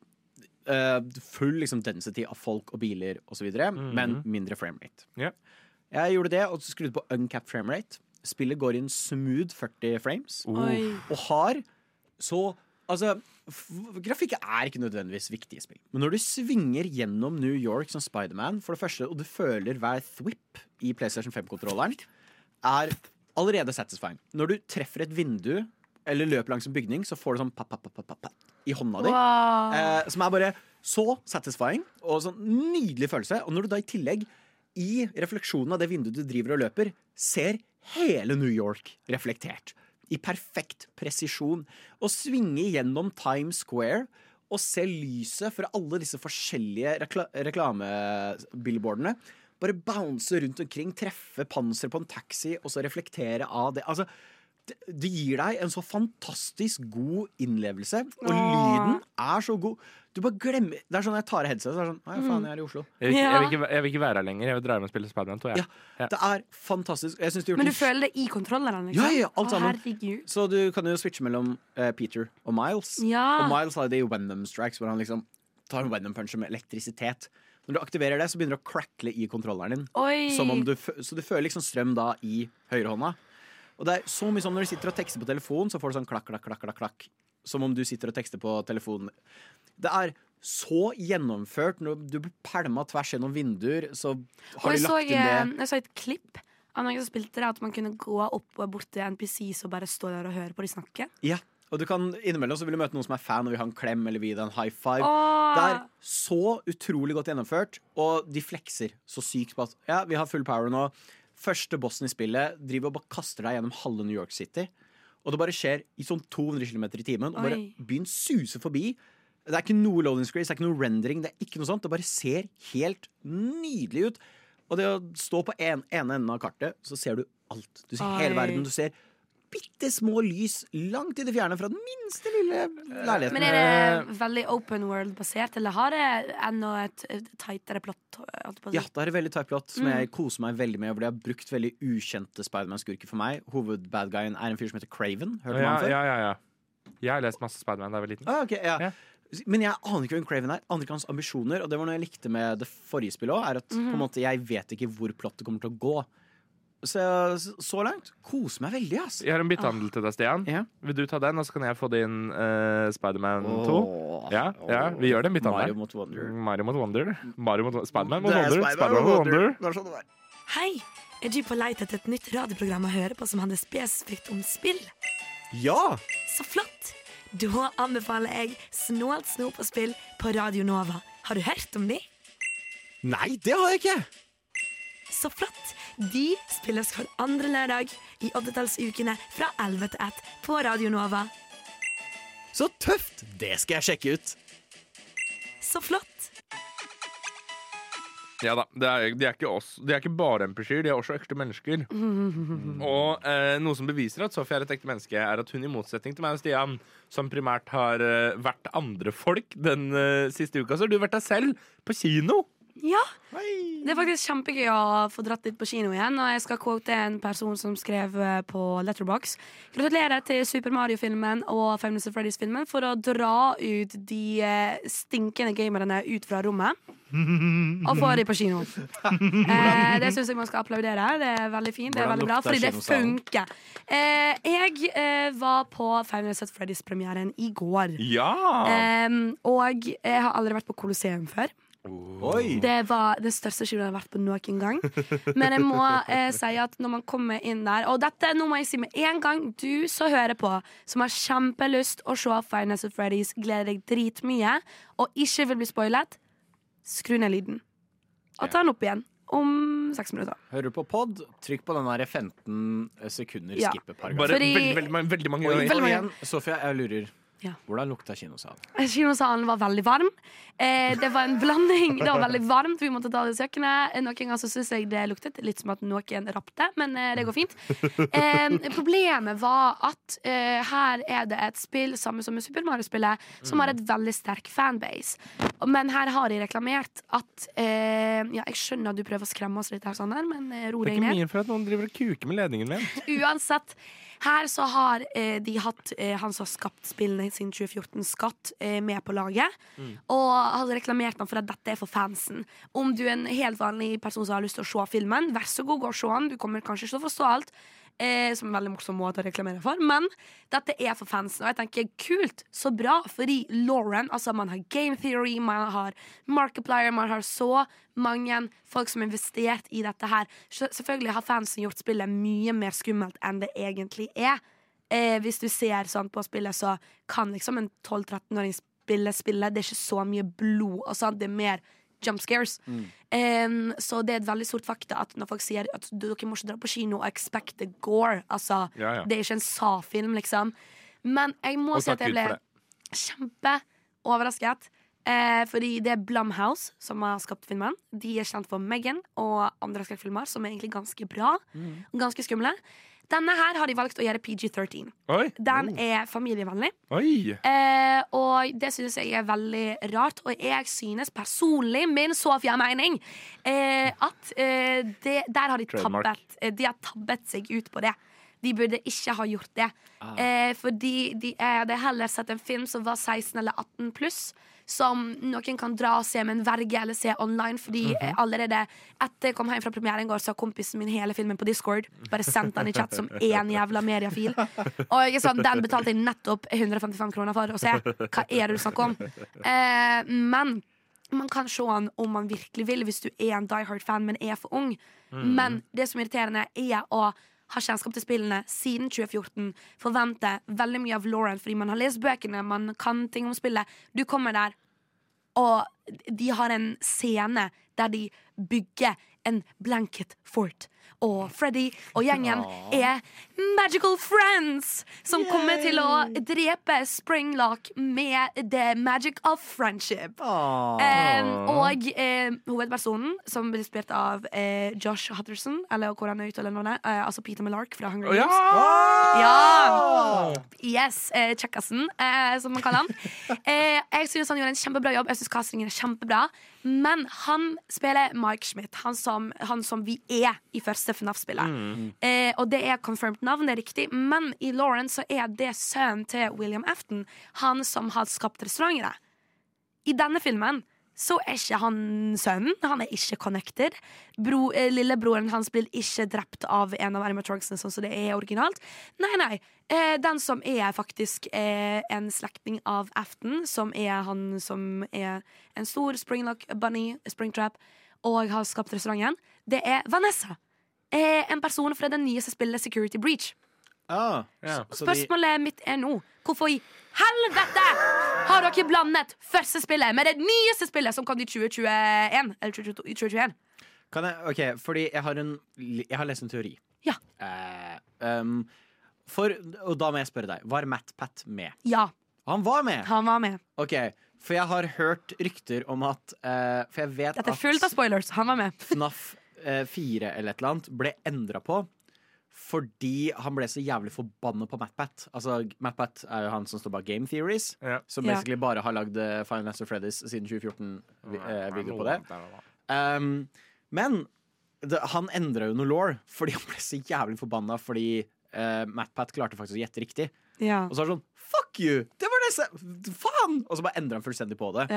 eh, full liksom, density av folk og biler osv., men mindre framerate. Yeah. Jeg gjorde det og skrudde på uncapped framerate. Spillet går inn smooth 40 frames. Oi. Og har så Altså, grafikk er ikke nødvendigvis viktig i spill. Men når du svinger gjennom New York som Spiderman, for det første, og du føler hver thwip i PlayStation 5-kontrolleren, er allerede satisfying. Når du treffer et vindu eller løper langs en bygning, så får du sånn papp, papp, papp, papp, papp i hånda di. Wow. Eh, som er bare så satisfying og sånn nydelig følelse. Og når du da i tillegg, i refleksjonen av det vinduet du driver og løper, ser hele New York reflektert. I perfekt presisjon. Og svinge gjennom Times Square og se lyset fra alle disse forskjellige rekla reklamebillboardene. Bare bounce rundt omkring, treffe panseret på en taxi og så reflektere av det. Altså, det, det gir deg en så fantastisk god innlevelse, og Åh. lyden er så god. Du bare glemmer Det er sånn jeg tar av headsetet, så er det sånn Nei, faen, jeg er i Oslo. Jeg vil, ikke, jeg, vil ikke, jeg vil ikke være her lenger. Jeg vil dra hjem og spille Spiderman 2. Ja. jeg. Ja. Det er fantastisk. Jeg synes de har Men du en føler det i kontrolleren? Liksom? Ja, ja, alt Å, sammen. herregud. Så du kan jo switche mellom eh, Peter og Miles. Ja. Og Miles har det i Venom Strikes, hvor han liksom tar en Venom puncher med elektrisitet. Når du aktiverer det, så begynner det å crackle i kontrolleren din. Oi. Som om du, fø- så du føler liksom strøm da i høyrehånda. Og det er så mye sånn når du sitter og tekster på telefon, så får du sånn klakk, klakk, klakk, klakk, klakk. Som om du sitter og tekster på telefonen. Det er så gjennomført. Når du blir pælma tvers gjennom vinduer, så har de lagt så, inn det. eh, jeg så et klipp av noen som spilte det, at man kunne gå opp og bort til NPCs og bare stå der og høre på de snakke. Ja. Og du kan innimellom så vil du møte noen som er fan og vil ha en klem eller vil en high five. Åh. Det er så utrolig godt gjennomført, og de flekser så sykt på at ja, vi har full power nå. Første bossen i spillet driver og bare kaster deg gjennom halve New York City. Og det bare skjer i sånn 200 km i timen, og bare Oi. byen suser forbi. Det er ikke noe loading screens, det er ikke noe rendering, det er ikke noe sånt. Det bare ser helt nydelig ut. Og det å stå på en, ene enden av kartet, så ser du alt. Du ser hele verden. Du ser bitte små lys langt i det fjerne fra den minste lille leiligheten. Men er det veldig open world-basert, eller har det ennå et, tightere plott? Ja, det er et veldig tight plott Mm. som jeg koser meg veldig med. Hvor de har brukt veldig ukjente Spiderman-skurker for meg. Hovedbadguyen er en fyr som heter Craven. Hørte du om Ja, han før? ja, ja, ja. Jeg har lest masse Spiderman da jeg var liten. Ah, okay, ja. Ja. Men jeg aner ikke hvem Craven er. Aner ikke hans ambisjoner. Og det var noe jeg likte med det forrige spillet òg. Er at på en måte, jeg vet ikke hvor plottet kommer til å gå. Så så langt koser meg veldig, ass. Jeg har en byttehandel til deg, Stian. Ja. Vil du ta den, og så kan jeg få din uh, Spiderman 2? Åh. Ja, ja, vi gjør det byttehandel. Mario mot Wonder. Mario mot Wonder. Mario mot Spiderman mot er Wonder. Spider-Man Spiderman mot Wonder. Det er sånn det. Hei! Er du på leit etter et nytt radioprogram å høre på som handler spesifikt om spill? Ja! Så flott! Da anbefaler jeg Snålt snop og spill på Radio Nova. Har du hørt om de? Nei, det har jeg ikke! Så flott! De spilles hver andre lørdag i oddetallsukene fra 11 til 1 på Radio Nova. Så tøft! Det skal jeg sjekke ut. Så flott! Ja da, det er, de er ikke oss. De er ikke bare NPC-er, de er også ekte mennesker. [LAUGHS] Og eh, noe som beviser at Sofie er et ekte menneske, er at hun i motsetning til meg og Stian, som primært har eh, vært andre folk den eh, siste uka, så har du vært deg selv på kino. Ja! Det er faktisk kjempegøy å få dratt litt på kino igjen. Og jeg skal quote en person som skrev eh, på Letterbox. Gratulerer til Super Mario-filmen og Five Nights at Freddy's-filmen for å dra ut de eh, stinkende gamerne ut fra rommet. [LAUGHS] Og få dem på kino. [LAUGHS] Eh, det syns jeg man skal applaudere. Det er veldig fint. Det er veldig bra, fordi det funker. Eh, jeg eh, var på Five Nights at Freddy's-premieren i går. Ja! Og jeg har aldri vært på Colosseum før. Oi! Det var det største kinoet jeg har vært på noen gang. Men jeg må eh, si at når man kommer inn der Og dette nå må jeg si med en gang. Du som hører på, som har kjempelyst å se Finance of Freddies, Freddy's, gleder deg dritmye og ikke vil bli spoilet, skru ned lyden. Og ta den opp igjen om seks minutter. Hører du på pod, trykk på den der 15 sekunder Ja. skippe-paragrafen. Veldig, veldig, veldig mange ganger. Veldig mange. Sofia, jeg lurer. Ja. Hvordan lukta kinosalen? Kinosalen var veldig varm. Eh, det var en blanding. Det var veldig varmt, vi måtte ta det i kjøkkenet. Eh, Noen ganger så syns jeg det luktet litt som at noen rappte, men eh, det går fint. Eh, problemet var at eh, her er det et spill, samme som med Super Mario-spillet, som har et veldig sterk fanbase. Men her har de reklamert at eh, Ja, jeg skjønner at du prøver å skremme oss litt her, Sander, men ro deg ned. Det er ikke mye for at noen driver og kuker med ledningen min. Uansett. Her så har eh, de hatt eh, han som har skapt spillene siden 2014, Skatt, eh, med på laget. Og hadde reklamert han for at dette er for fansen. Om du er en helt vanlig person som har lyst til å se filmen, vær så god, gå og se den. Du kommer kanskje ikke til å forstå alt. Eh, som en veldig morsom måte å reklamere for. Men dette er for fansen. Og jeg tenker kult, så bra. Fordi Lauren, altså man har Game Theory, man har Markiplier, man har så mange folk som har investert i dette her. Selvfølgelig har fansen gjort spillet mye mer skummelt enn det egentlig er. eh, hvis du ser sånn på spillet, så kan liksom en 12-13-åring spille spillet. Det er ikke så mye blod. Og sånn. Det er mer jump scares. Em, så det er et veldig stort fakta at når folk sier at dere må ikke dra på kino og expect the gore Altså, Ja, ja. det er ikke en sa-film, liksom. Men jeg må Og si at jeg ble kjempeoverrasket. Eh, fordi det er Blumhouse som har skapt filmen. De er kjent for Megan og andre skrekkfilmer som er egentlig ganske bra. Og ganske skumle. Denne her har de valgt å gjøre PG-13. Oi. Den er familievennlig. Eh, og det synes jeg er veldig rart. Og jeg synes personlig, min Sofia-mening, eh, at eh, det, der har de tabbet, eh, de har tabbet seg ut på det. De burde ikke ha gjort det. Eh, fordi de, jeg hadde heller sett en film som var 16 eller 18 pluss. Som noen kan dra og se med en verge eller se online. Fordi eh, allerede etter jeg kom hjem fra premieren i går, så har kompisen min hele filmen på Discord. Bare sendt den i chat som én jævla mediafil. Og jeg sånn, den betalte jeg nettopp 155 kroner for å se. Hva er det du snakker om? Eh, men man kan se den om man virkelig vil, hvis du er en Die Hard-fan, men er for ung. Men det som er irriterende, er å ha kjennskap til spillene siden 2014. forventer veldig mye av Lauren fordi man har lest bøkene, man kan ting om spillet. Du kommer der, og de har en scene der de bygger en blanket fort. Og Freddy og gjengen er magical friends som kommer til å drepe Springlock med the magic of friendship. Um, og eh, hovedpersonen, som blir spilt av uh, Josh Hutcherson, eller hvordan er uttaler navnet, uh, altså Peter Millark fra Hunger Games. ja! Ja! Yes, uh, Kjekkasen, uh, som man kaller han. [LAUGHS] Jeg synes han gjorde en kjempebra jobb. Jeg synes castingen er kjempebra Men han spiller Mike Schmidt, han som, han som vi er i første FNAF-spillet. Eh, og det er confirmed navn, det er riktig. Men i Lauren så er det sønnen til William Afton, han som har skapt restaurantene. I denne filmen så er ikke han sønnen. Han er ikke connected. Bro, eh, lillebroren hans blir ikke drept av en av animatronicsene, sånn som det er originalt. Nei, nei. Eh, den som er faktisk eh, en slektning av Afton, som er han som er en stor Springlock Bunny, Springtrap, og har skapt restauranten, det er Vanessa. Eh, en person fra det nyeste spillet Security Breach. Ah, Ja. Spørsmålet mitt er nå Hvorfor i helvete har dere blandet første spillet med det nyeste spillet som kom i 2021? Eller 2021? kan jeg, ok, fordi jeg har, en, jeg har lest en teori. Ja. Eh, um, for, og da må jeg spørre deg, var Matt Pat med? Ja, Han var med! han var med. Ok, For jeg har hørt rykter om at eh, For jeg vet Dette er fullt av spoilers. Han var med. FNAF eh, 4 eller et eller annet ble endra på fordi han ble så jævlig forbanna på MatPat. Altså, MatPat er jo han som står bak Game Theories, Ja. som Ja. basically bare har lagd eh, Final Answer Freddy's siden 2014-video på det. Um, men det, han endra jo noe law [LAUGHS] fordi han ble så jævlig forbanna fordi uh, MatPat klarte faktisk å gjette riktig. Ja. Og så er det sånn Fuck you! Det var det Faen! Og så bare endra han fullstendig på det.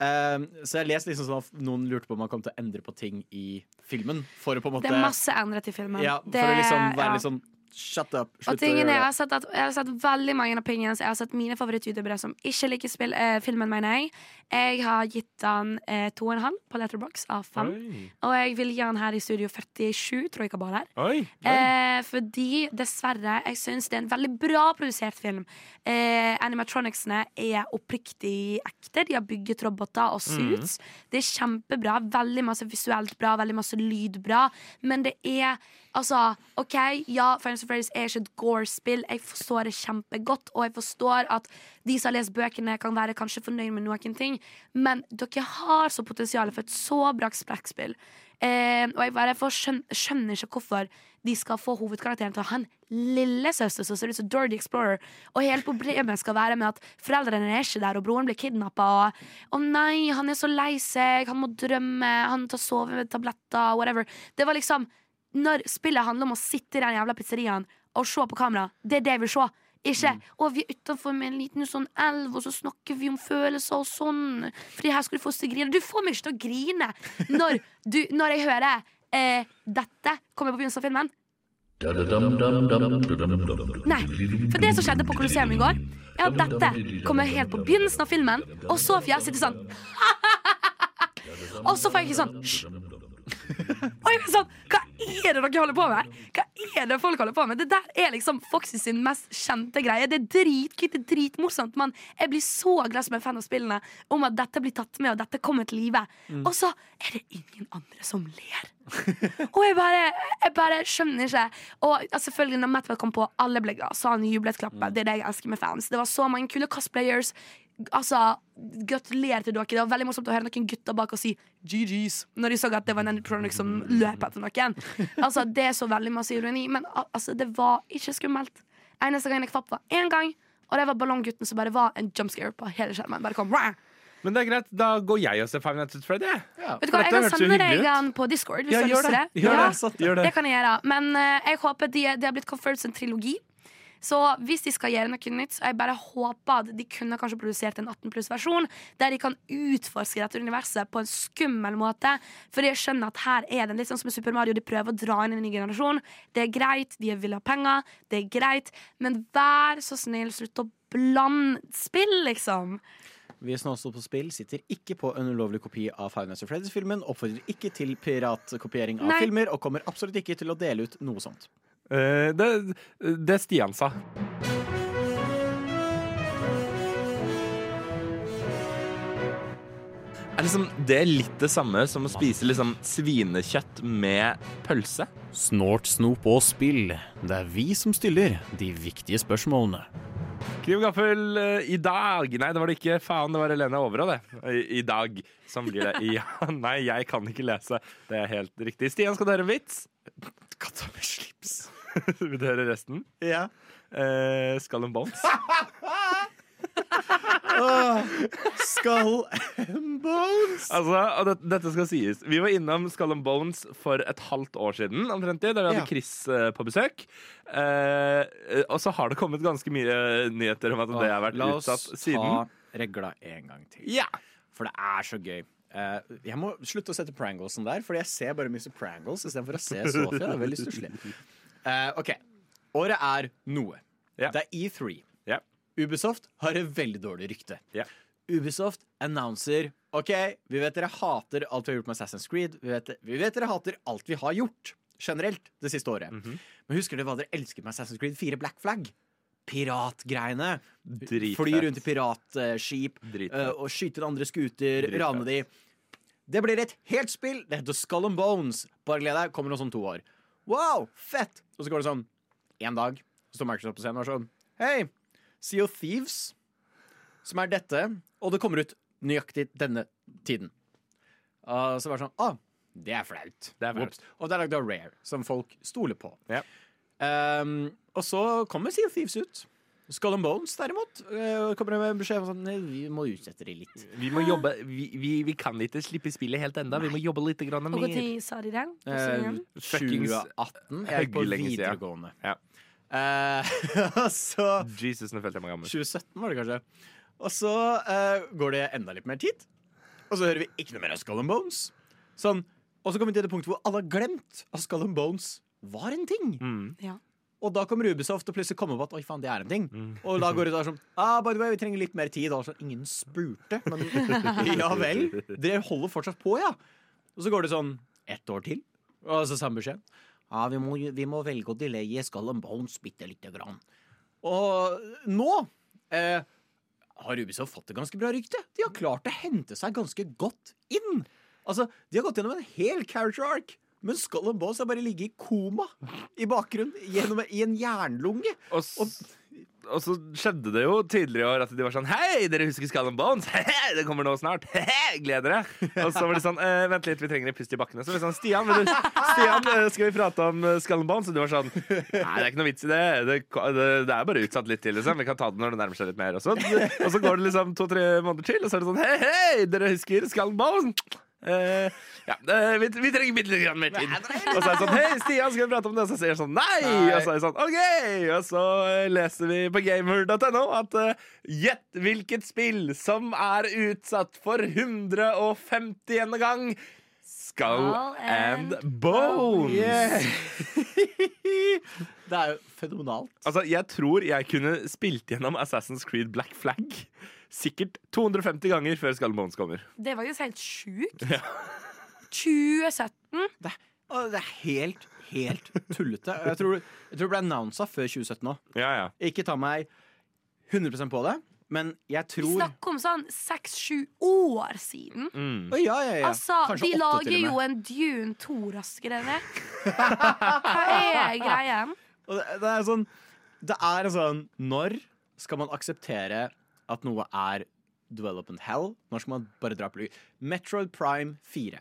Um, så jeg leste liksom sånn at noen lurte på om man kom til å endre på ting i filmen. For å på en måte Det er masse endret i filmen. ja, For Det- å liksom være ja. litt sånn Shut up. Slutt og tingen er, jeg har sett, at, jeg har sett veldig mange opinions. Jeg har sett mine favoritt-youtubere som ikke liker spill, eh, filmen, mener jeg. Jeg har gitt den eh, to og en halv på Letterbox av fem. Oi. Og jeg vil gi den her i studio 47, tror jeg ikke bare her. Oi. Eh, fordi dessverre, jeg syns det er en veldig bra produsert film. Eh, animatronicsene er oppriktig ekte. De har bygget roboter og suits. Det er kjempebra. Veldig masse visuelt bra, veldig masse lyd bra. Men det er altså OK, ja, Friends of Freddy's er ikke et Gore-spill. Jeg forstår det kjempegodt, og jeg forstår at de som har lest bøkene, kan være kanskje fornøyd med noen ting, men dere har så potensial for et så bra sprekkspill. Eh, og jeg bare skjøn, skjønner ikke hvorfor de skal få hovedkarakteren til å ha en lillesøster som ser ut som Dirty Explorer. Og hele problemet skal være med at foreldrene er ikke der, og broren blir kidnappa. Og, og nei, han er så lei seg, han må drømme, han tar sovetabletter, whatever. Det var liksom Når spillet handler om å sitte i den jævla pizzeriaen og se på kamera, det er det jeg vil se. Ikke å, vi er utenfor med en liten sånn elv, og så snakker vi om følelser og sånn. Fordi her skal du få oss til å grine. Du får meg ikke til å grine når, du, når jeg hører eh, dette kommer på begynnelsen av filmen. Nei, for det som skjedde på Colosseum i går, er at dette kommer helt på begynnelsen av filmen, og Sofia sitter sånn [LAUGHS] Og så får jeg ikke sånn Hysj! [LAUGHS] Og jeg er sånn Hva er det dere holder på med? Hva er det folk holder på med? Det der er liksom Foxy sin mest kjente greie. Det er dritkult, det er dritmorsomt, men jeg blir så glad som en fan av spillene om at dette blir tatt med, og dette kommer til live. Og så er det ingen andre som ler. [LAUGHS] og jeg bare, jeg bare skjønner ikke. Og selvfølgelig, når Matt kom på, alle ble glad, så han jublet, klappet. Det er det jeg elsker med fans. Det var så mange kule cosplayers. Altså, Gratulerer til dere. Det var veldig morsomt å høre noen gutter bak og si GG's når de så at det var Nenitronic som løp etter noen. Altså, Det er så veldig masse ironi, men altså, det var ikke skummelt. Eneste gang jeg kvapp, var én gang, og det var ballonggutten som bare var en jumpscare på hele skjermen. Bare kom, «Rah!» Men det er greit, da går jeg og ser Five Nights at Freddy. Ja. Vet du hva, Jeg kan sende deg den på Discord. Hvis Ja, du gjør det. det. Gjør Ja, det. Gjør det. det kan jeg gjøre. Men uh, jeg håper de, det har blitt confirmed som trilogi. Så hvis de skal gjøre noe nytt, så jeg bare håper at de kunne kanskje produsert en 18 pluss-versjon, der de kan utforske dette universet på en skummel måte. For jeg skjønner at her er det litt sånn som i Super Mario, de prøver å dra inn en ny generasjon. Det er greit, de vil ha penger, det er greit, men vær så snill, slutt å blande spill, liksom. Vi som også på spill sitter ikke på en ulovlig kopi av Five Nights at Freddy's-filmen, oppfordrer ikke til piratkopiering av Nei. filmer, og kommer absolutt ikke til å dele ut noe sånt. Eh, det, det Stian sa. Er liksom det litt det samme som å spise liksom svinekjøtt med pølse? Snort, snop og spill. Det er vi som stiller de viktige spørsmålene. Kniv gaffel eh, i dag. Nei, det var det ikke. Faen, det var Helene Overå, det. I, I dag. Sånn blir det. Ja, [LAUGHS] nei, jeg kan ikke lese. Det er helt riktig. Stian, skal du høre en vits? Katta med slips. [LAUGHS] Vil du høre resten? Ja. Eh, Skull and Bones. Skull and bones. Altså, og det, dette skal sies. Vi var innom Skull and Bones for et halvt år siden, omtrent, da vi hadde Ja. Chris eh, på besøk. Eh, eh, og så har det kommet ganske mye nyheter om at det har vært La oss utsatt siden. ta regla en gang til. Ja. For det er så gøy. Eh, jeg må slutte å sette Pranglesen der, Fordi jeg ser bare Mr. Prangles istedenfor å se Sofia. Det er veldig stusslig. Eh, OK. Året er noe. Ja. Det er E3. Ja. Ubisoft har et veldig dårlig rykte. Ja. Ubisoft announcer OK, vi vet dere hater alt vi har gjort med Assassin's Creed. Vi vet, vi vet dere hater alt vi har gjort generelt det siste året. Mhm. Men husker dere hva dere elsket med Assassin's Creed 4 Black Flag? Piratgreiene. Fly rundt i piratskip eh, og skyte andre skuter, Dritfett. rane de. Det blir et helt spill. Det heter Skull and Bones. Bare gled deg. Kommer om sånn to år. Wow, fett! Og så går det sånn én dag, så står Microsoft på scenen og er sånn Hei, Sea of Thieves, som er dette, og det kommer ut nøyaktig denne tiden. Og så var det sånn Å, det er flaut. Det er flaut. Og det er lagd av Rare, som folk stoler på. Ja. Um, og så kommer Sea of Thieves ut. Skull and Bones, derimot, uh, kommer det med beskjed om sånn Vi må utsette det litt. Vi må jobbe vi, vi, vi kan ikke slippe spillet helt enda. Vi må jobbe litt grann Og mer. når sa de det? Eh, Også igjen? Fuckings 2018. Jeg er på videregående. Ja. Eh, [LAUGHS] så Jesus, nå følte jeg meg gammel. 2017 var det kanskje. Og så eh, går det enda litt mer tid. Og så hører vi ikke noe mer av Skull and Bones. Sånn, og så kommer vi til det punktet hvor alle har glemt at Skull and Bones var en ting. Mm. Ja. Og da kommer Ubisoft og plutselig kommer på at oi faen, det er en ting. Mm. Og da går det sånn ah, by the way, vi trenger litt mer tid. Sånn, ingen spurte, men [LAUGHS] ja vel. Dere holder fortsatt på, ja. Og så går det sånn ett år til, og så samme beskjed. Ja, vi må, vi må velge å delaye Skull and Bones bitte lite grann. Og nå eh, har Ubisoft fått et ganske bra rykte. De har klart å hente seg ganske godt inn. Altså, De har gått gjennom en hel character arc. Men Skull and Bones har bare ligget i koma i bakgrunnen gjennom, i en jernlunge. Og, s- og så skjedde det jo tidligere i år at de var sånn Hei, dere husker Skull and Bones? [LAUGHS] Hei, det kommer nå snart. Hei, gled dere. Og så var det sånn eh, Vent litt, vi trenger en pust i bakkene. Så var det sånn Stian, du, Stian eh, skal vi prate om eh, Skull and Bones? Og du var sånn Nei, det er ikke noe vits i det. Det, det, det er bare utsatt litt til, liksom. Vi kan ta det når det nærmer seg litt mer. Og så, og så går det liksom to-tre måneder til, og så er det sånn Hei, hei, dere husker Skull and Bones? Eh, ja, vi, vi trenger bitte litt mer tid. Og så er det sånn Hei, Stian, skal vi prate om det? Og så sier jeg sånn Nei! Nei. Og så er det sånn OK! Og så eh, leser vi på gamer.no at eh, gjett hvilket spill som er utsatt for 150. gang. Skull and Bones. Yeah. [LAUGHS] det er jo fenomenalt. Altså, jeg tror jeg kunne spilt gjennom Assassin's Creed Black Flag sikkert 250 ganger før Skull Bones kommer. Det var jo helt sjukt. 2017. Det, Og det er helt, helt tullete. Jeg tror, jeg tror det ble annonsa før 2017 òg. Ja, ja. Ikke ta meg 100% på det, men jeg Vi snakker om sånn seks-sju år siden. Mm. Oh, ja, ja, ja. Altså, Kanskje de lager til jo med. en Dune 2 raskere vekk. Hva er greien? [LAUGHS] Og det, det er sånn Det er en sånn Når skal man akseptere at noe er development hell? Når skal man bare dra på lyd? Metroid Prime 4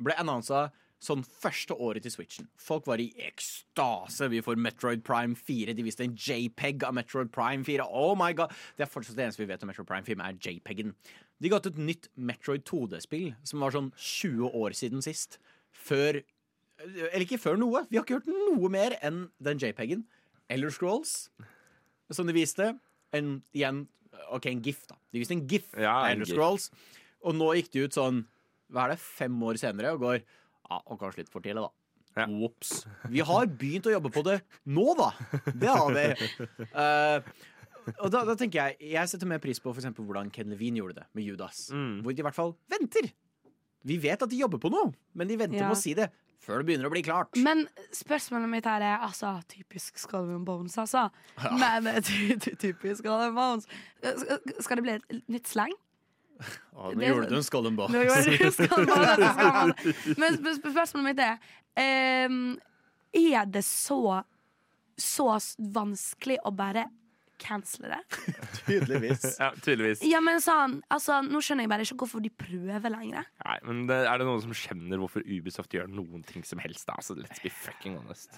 ble annonsa sånn første året til Switchen. Folk var i ekstase. Vi får Metroid Prime 4. De viste en JPEG av Metroid Prime 4. Oh my god Det er fortsatt det eneste vi vet om Metroid Prime 4, er JPEG-en. De ga ut et nytt Metroid 2D-spill som var sånn 20 år siden sist. Før Eller ikke før noe. Vi har ikke hørt noe mer enn den JPEG-en. Elder Scrolls, som de viste. En, igjen OK, en GIF, da. De viste en GIF Ja, av Elder. Scrolls. Og nå gikk de ut sånn Hva er det, fem år senere og går Ja, og kanskje litt for tidlig, da. Ja. Ops. Vi har begynt å jobbe på det nå, da. Det har vi. Uh, og da, da tenker jeg Jeg setter mer pris på for eksempel hvordan Ken Levine gjorde det med Judas. Mm. Hvor de i hvert fall venter. Vi vet at de jobber på noe, men de venter Ja. med å si det før det begynner å bli klart. Men spørsmålet mitt her er altså typisk Skull and Bones, altså. Men eh, ty ty typisk Skull and Bones. Skal- det bli et nytt slang? Ja, nå det- gjorde du en Skull and Bones. Nå gjorde du Skull and Bones, [LAUGHS] Men sp sp spørsmålet mitt er um, Er det så så vanskelig å bare cancele det? [LAUGHS] Tydeligvis. ja, tydeligvis. Ja, men sånn, altså, Nå skjønner jeg bare ikke hvorfor de prøver lenger. Nei, men det, Er det noen som skjønner hvorfor Ubisoft gjør noen ting som helst? da? Altså, let's be fucking honest.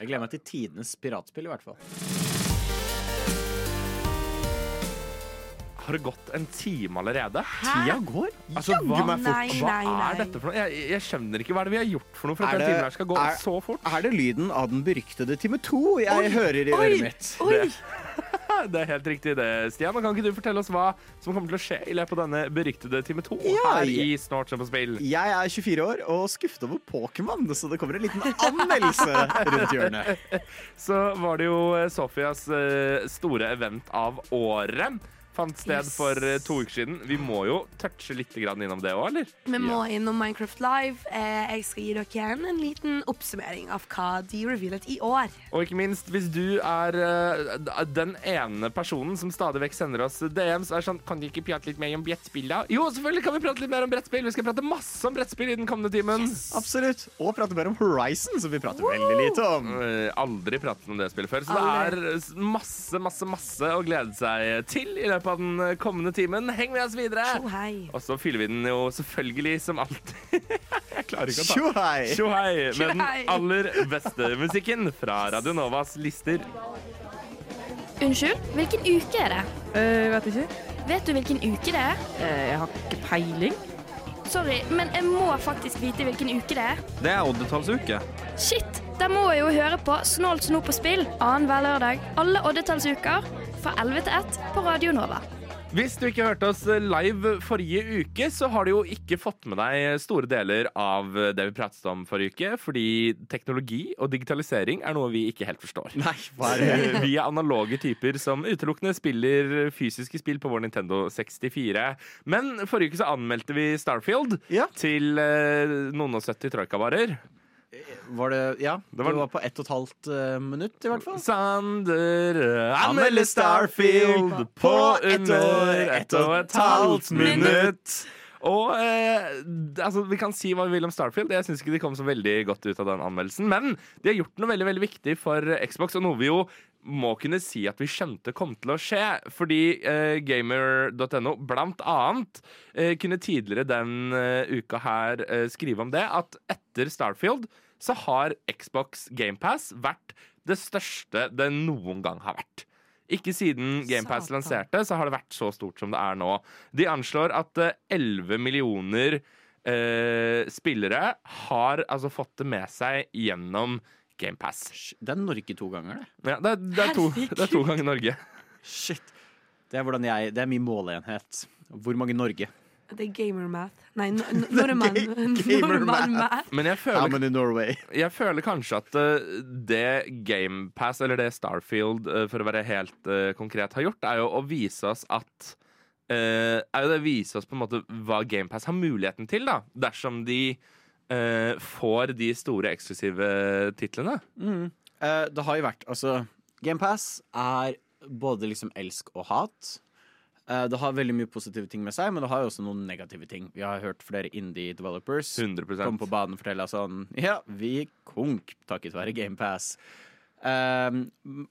Jeg gleder meg til tidenes piratspill, i hvert fall. Har det gått en time allerede? Tida går. Altså, hva. Nei, hva nei, nei. er dette for noe? Jeg, jeg skjønner ikke hva er det vi har gjort for noe for at denne timen her skal gå er- så fort. Er det lyden av den beryktede time to jeg Oi, hører i øret mitt? Oi! [LAUGHS] Det er helt riktig det, Stian. Kan ikke du fortelle oss hva som kommer til å skje i løpet av denne beryktede time to Ja, her i Snart som på spill? Jeg er 24 år og skuffet over Pokémon, så det kommer en liten anmeldelse rundt hjørnet. [LAUGHS] Så var det jo eh, Sofias eh, store event av året. Fant sted Yes. for eh, to uker siden. Vi må jo touche litt innom det òg, eller? Vi må innom Minecraft Live. Eh, jeg skal gi dere igjen en liten oppsummering av hva de revealet i år. Og ikke minst, hvis du er eh, den ene personen som stadig vekk sender oss DMs, er sånn Kan de ikke prate litt mer om brettspill, da? Jo, selvfølgelig kan vi prate litt mer om brettspill. Vi skal prate masse om brettspill i den kommende timen. Absolutt. Og prate mer om Horizon, som vi prater veldig lite om. Aldri pratet om det spillet før, så det er masse, masse, masse å glede seg til i løpet av den eh, kommende timen. Heng med oss videre! Tjohei. Og så fyller vi den jo selvfølgelig som alltid. [LAUGHS] Jeg klarer ikke å ta Tjohei. Tjohei med den aller beste musikken fra Radio Novas lister. Unnskyld, hvilken uke er det? Uh, vet ikke. Vet du hvilken uke det er? Uh, jeg har ikke peiling. Sorry, men jeg må faktisk vite hvilken uke det er. Det er oddetallsuke. Shit! Da må jeg jo høre på Snålt snop på spill annenhver lørdag alle oddetallsuker fra 11 til 1 på Radio Nova. Hvis du ikke hørte oss live forrige uke, så har du jo ikke fått med deg store deler av det vi pratet om forrige uke, fordi teknologi og digitalisering er noe vi ikke helt forstår. Nei, er? [LAUGHS] Vi er analoge typer som utelukkende spiller fysiske spill på vår Nintendo 64. Men forrige uke så anmeldte vi Starfield Ja. til eh, noen og 70 troikavarer. Var det Ja, det var- var, på ett og et halvt uh, minutt, i hvert fall. Sander eh, anmelder Starfield på under ett og et halvt minutt. Og eh, altså, Vi kan si hva vi vil om Starfield. Jeg syns ikke de kom så veldig godt ut av den anmeldelsen. Men de har gjort noe veldig veldig viktig for Xbox, og noe vi jo må kunne si at vi skjønte kom til å skje. Fordi eh, gamer.no blant annet eh, kunne tidligere den eh, uka her eh, skrive om det at etter Starfield så har Xbox GamePass vært det største det noen gang har vært. Ikke siden GamePass lanserte, så har det vært så stort som det er nå. De anslår at eh, 11 millioner eh, spillere har altså fått det med seg gjennom GamePass. Det er Norge to ganger, det. Ja, det, er, det, er to, det er to ganger Norge. Shit. Det er, jeg, det er min måleenhet. Hvor mange Norge? Det er gamer-math. Nei, no- no- [LAUGHS] nordmann. [LAUGHS] gamer-math. Men jeg føler, [LAUGHS] jeg føler kanskje at eh, det GamePass, eller det Starfield, eh, for å være helt eh, konkret, har gjort, er jo å vise oss at eh, Er jo det å vise oss på en måte hva GamePass har muligheten til, da, dersom de eh, får de store eksklusive titlene. Eh, det har jo vært Altså, GamePass er både liksom elsk og hat. Eh, det har veldig mye positive ting med seg, men det har jo også noen negative ting. Vi har hørt flere indie developers 100 komme på banen og fortelle sånn Ja, vi konk takket være GamePass. Um,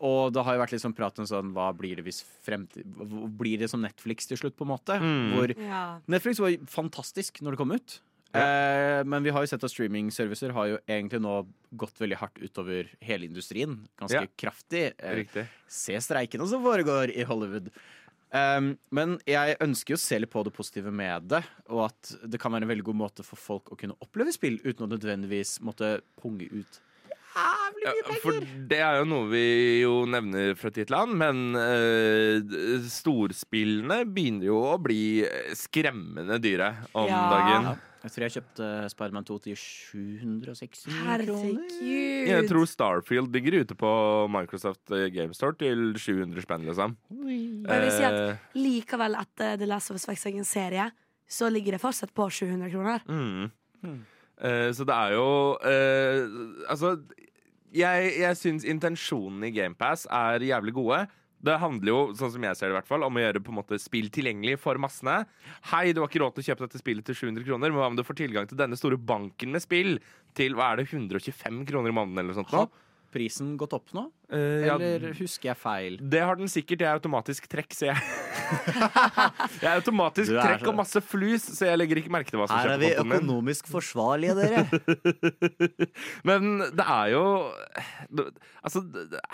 og det har jo vært litt sånn prat om sånn Hva blir det hvis fremtid Blir det som Netflix til slutt, på en måte? Mm. Hvor Ja. Netflix var fantastisk når det kom ut. Eh, men vi har jo sett at streamingservicer har jo egentlig nå gått veldig hardt utover hele industrien. Ganske Ja. kraftig. Eh, Riktig. se streikene som foregår i Hollywood. Um, men jeg ønsker jo å se litt på det positive med det, og at det kan være en veldig god måte for folk å kunne oppleve spill uten å nødvendigvis måtte punge ut jævlig Ja, mye penger. for det er jo noe vi jo nevner fra tid til annen, men eh, storspillene begynner jo å bli skremmende dyre om Ja. dagen. Jeg tror jeg kjøpte Spiderman 2 til 760 kroner. Jeg tror Starfield ligger ute på Microsoft eh, GameStore til 700 spenn, liksom. Jeg vil si at Eh, likevel etter The Last of Us faktisk egen serie, så ligger det fortsatt på 700 kroner. Mm. Eh, så det er jo eh, Altså, jeg, jeg syns intensjonene i GamePass er jævlig gode. Det handler jo, sånn som jeg ser det i hvert fall, om å gjøre på en måte spill tilgjengelig for massene. Hei, du har ikke råd til å kjøpe dette spillet til 700 kroner, men hva om du får tilgang til denne store banken med spill til hva er det, 125 kroner i måneden eller noe sånt? Nå? Prisen gått opp nå? Eh, ja, Eller husker jeg feil? det har den sikkert. Jeg er automatisk trekk, så jeg [LAUGHS] Jeg er automatisk er trekk og masse flus, så jeg legger ikke merke til hva som Her skjer er på vi økonomisk min. forsvarlige, dere. [LAUGHS] Men det er jo Altså,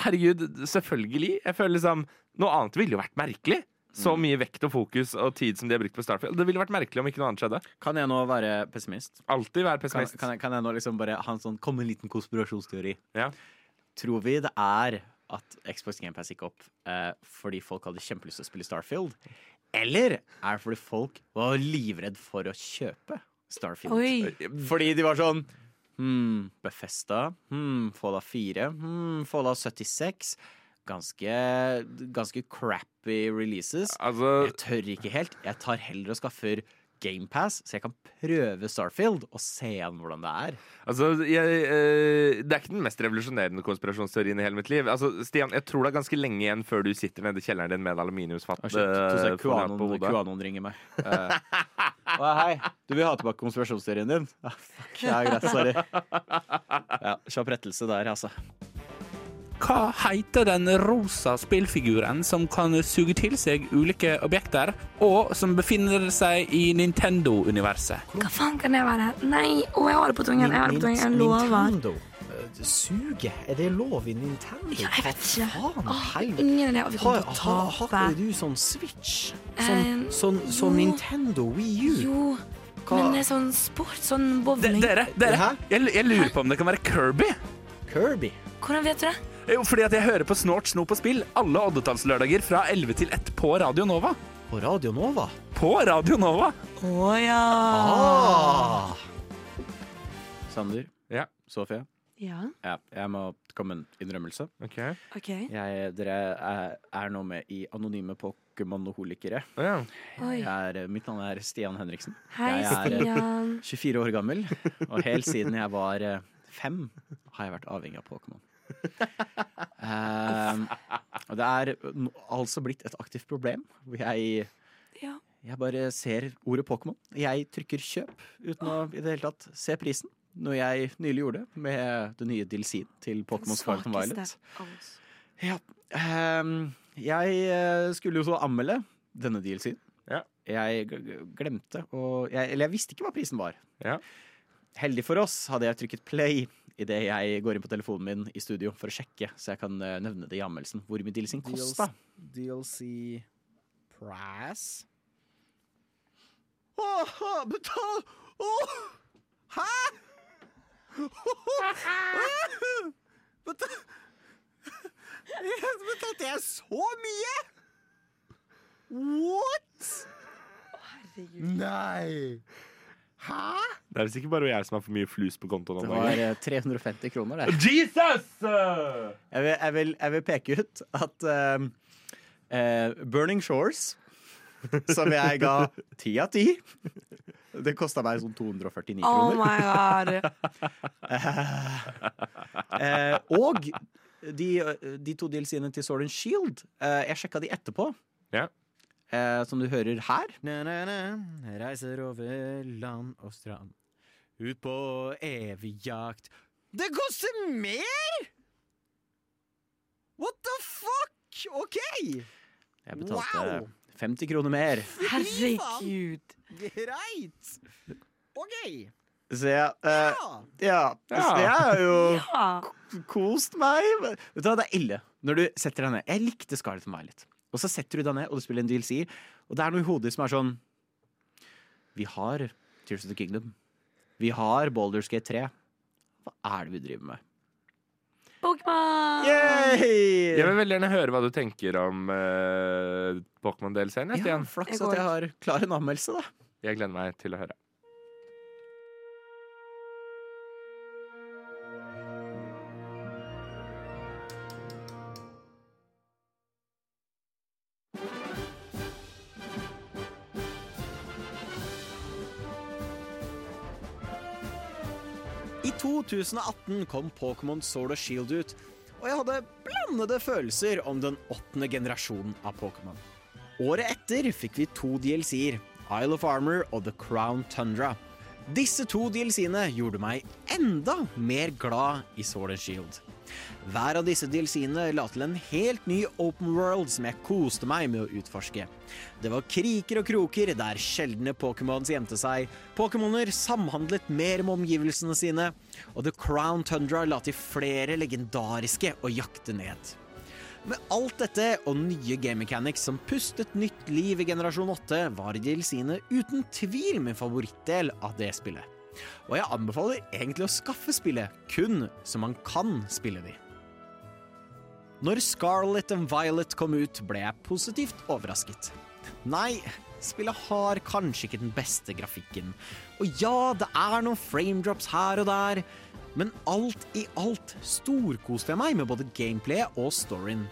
herregud, selvfølgelig. Jeg føler liksom Noe annet ville jo vært merkelig. Så Mm. mye vekt og fokus og tid som de har brukt på Starfield. Det ville vært merkelig om ikke noe annet skjedde. Kan jeg nå være pessimist? Alltid være pessimist. kan, jeg, kan jeg nå liksom bare ha en sånn Komme en liten konspirasjonsteori? Ja. Tror vi det er at Xbox GamePass gikk opp eh, fordi folk hadde kjempelyst til å spille Starfield? Eller er det fordi folk var livredd for å kjøpe Starfield? Oi. Fordi de var sånn hmm, Befesta, hmm, Fallout 4, hmm, Fallout 76 Ganske, ganske crappy releases. Altså, Jeg tør ikke helt. Jeg tar heller og skaffer GamePass, så jeg kan prøve Starfield og se an hvordan det er. altså jeg, eh, Det er ikke den mest revolusjonerende konspirasjonsteorien i hele mitt liv. Altså, Stian, jeg tror det er ganske lenge igjen før du sitter nede i kjelleren din med en aluminiumsfat. Oh, eh. QAnon ringer meg. Eh, oh, hei, du vil ha tilbake konspirasjonsteorien din? Ah, fuck, ja, greit, sorry. [LAUGHS] Ja, Kjapp rettelse der, altså. Hva heter den rosa spillfiguren som kan suge til seg ulike objekter, og som befinner seg i Nintendo-universet? Hva faen kan det være? Nei, å, jeg har det på tungen. Jeg har det på tungen. Jeg lover. Nintendo. Eh, Suge? Er det lov i Nintendo? Ja, jeg vet ikke. Faen, Åh, ingen idé. Vi kommer til å tape. Har du sånn Switch? Eh, Sånn, sånn, sånn. Nintendo Wii U? Jo, Hva- men det er sånn sport, sånn bowling. dere, dere jeg, jeg lurer på om det kan være Kirby? Kirby? Hvordan vet du det? Jo, fordi at jeg hører på Snort, snop og spill alle oddetallslørdager fra 11 til 1 på Radio Nova. På Radio Nova? På Radio Nova! Å ja. Ah! Sander? Ja. Sofie? Ja, Ja, jeg må komme med en innrømmelse. Ok. OK. Jeg, dere er, er nå med i Anonyme Pokémon-holikere. Å ja. Er- Mitt navn er Stian Henriksen. Hei, Jeg er, eh, Stian. 24 år gammel, og helt siden jeg var eh, fem, har jeg vært avhengig av Pokémon. Um, og det er altså blitt et aktivt problem. Hvor jeg, Ja. jeg bare ser ordet Pokémon. Jeg trykker kjøp uten å i det hele tatt se prisen. Noe jeg nylig gjorde med det nye Dilsin til Pokémon Scarlet and Violet. Ja. ehm, jeg eh, skulle jo så anmelde denne DLC-en. Ja. Jeg glemte å jeg, Eller jeg visste ikke hva prisen var. Ja. Heldig for oss hadde jeg trykket play idet jeg går inn på telefonen min i studio for å sjekke, så jeg kan eh, nevne det i anmeldelsen. Hvor mye DLC-en kosta. DLC price? Åh, betal oh. Hæ?! [LAUGHS] Betal [LAUGHS] Betalte jeg så mye?! What?! Nei! Hæ?! Det er visst ikke bare jeg som har for mye flus på kontoen. Det var eh, 350 kroner, det. Jesus! Jeg vil, jeg vil, jeg vil peke ut at eh, eh, Burning Shores, som jeg ga ti av ti Det kosta meg sånn 249 Oh kroner. my god. [LAUGHS] Eh, og de, de to DLC-ene til Sword and Shield, eh, jeg sjekka de etterpå. Ja. Eh, som du hører her. Reiser over land og strand. Ut på evig jakt. Det koster mer?! What the fuck?! OK! Jeg betalte Wow! 50 kroner mer. Herregud. Greit! OK. Så jeg, eh, Ja. ja, så jeg har jo Ja. kost meg. Vet du hva, det er ille når du setter deg ned. Jeg likte Scarlett Violet. Og så setter du deg ned og du spiller en DLC, og det er noe i hodet som er sånn Vi har Tears of the Kingdom. Vi har Baldur's Gate 3. Hva er det vi driver med? Pokémon! Yay! Jeg vil veldig gjerne høre hva du tenker om uh, Pokémon-delscenen. Ja, flaks at jeg har klar en anmeldelse, da. Jeg gleder meg til å høre. 2018 kom Pokémon Sword og Shield ut, og jeg hadde blandede følelser om den åttende generasjonen av Pokémon. Året etter fikk vi to DLC-er, Isle of Armor og The Crown Tundra. Disse to DLC-ene gjorde meg enda mer glad i Sword and Shield. Hver av disse DLC-ene la til en helt ny open world som jeg koste meg med å utforske. Det var kriker og kroker der sjeldne Pokémons gjemte seg, Pokémoner samhandlet mer med omgivelsene sine, og The Crown Tundra la til flere legendariske å jakte ned. Med alt dette og nye game mechanics som pustet nytt liv i generasjon 8, var DLC-ene uten tvil min favorittdel av det spillet. Og jeg anbefaler egentlig å skaffe spillet kun så man kan spille de. Når Scarlet and Violet kom ut, ble jeg positivt overrasket. Nei, spillet har kanskje ikke den beste grafikken. Og ja, det er noen framedrops her og der, men alt i alt storkoste jeg meg med både gameplayet og storyen.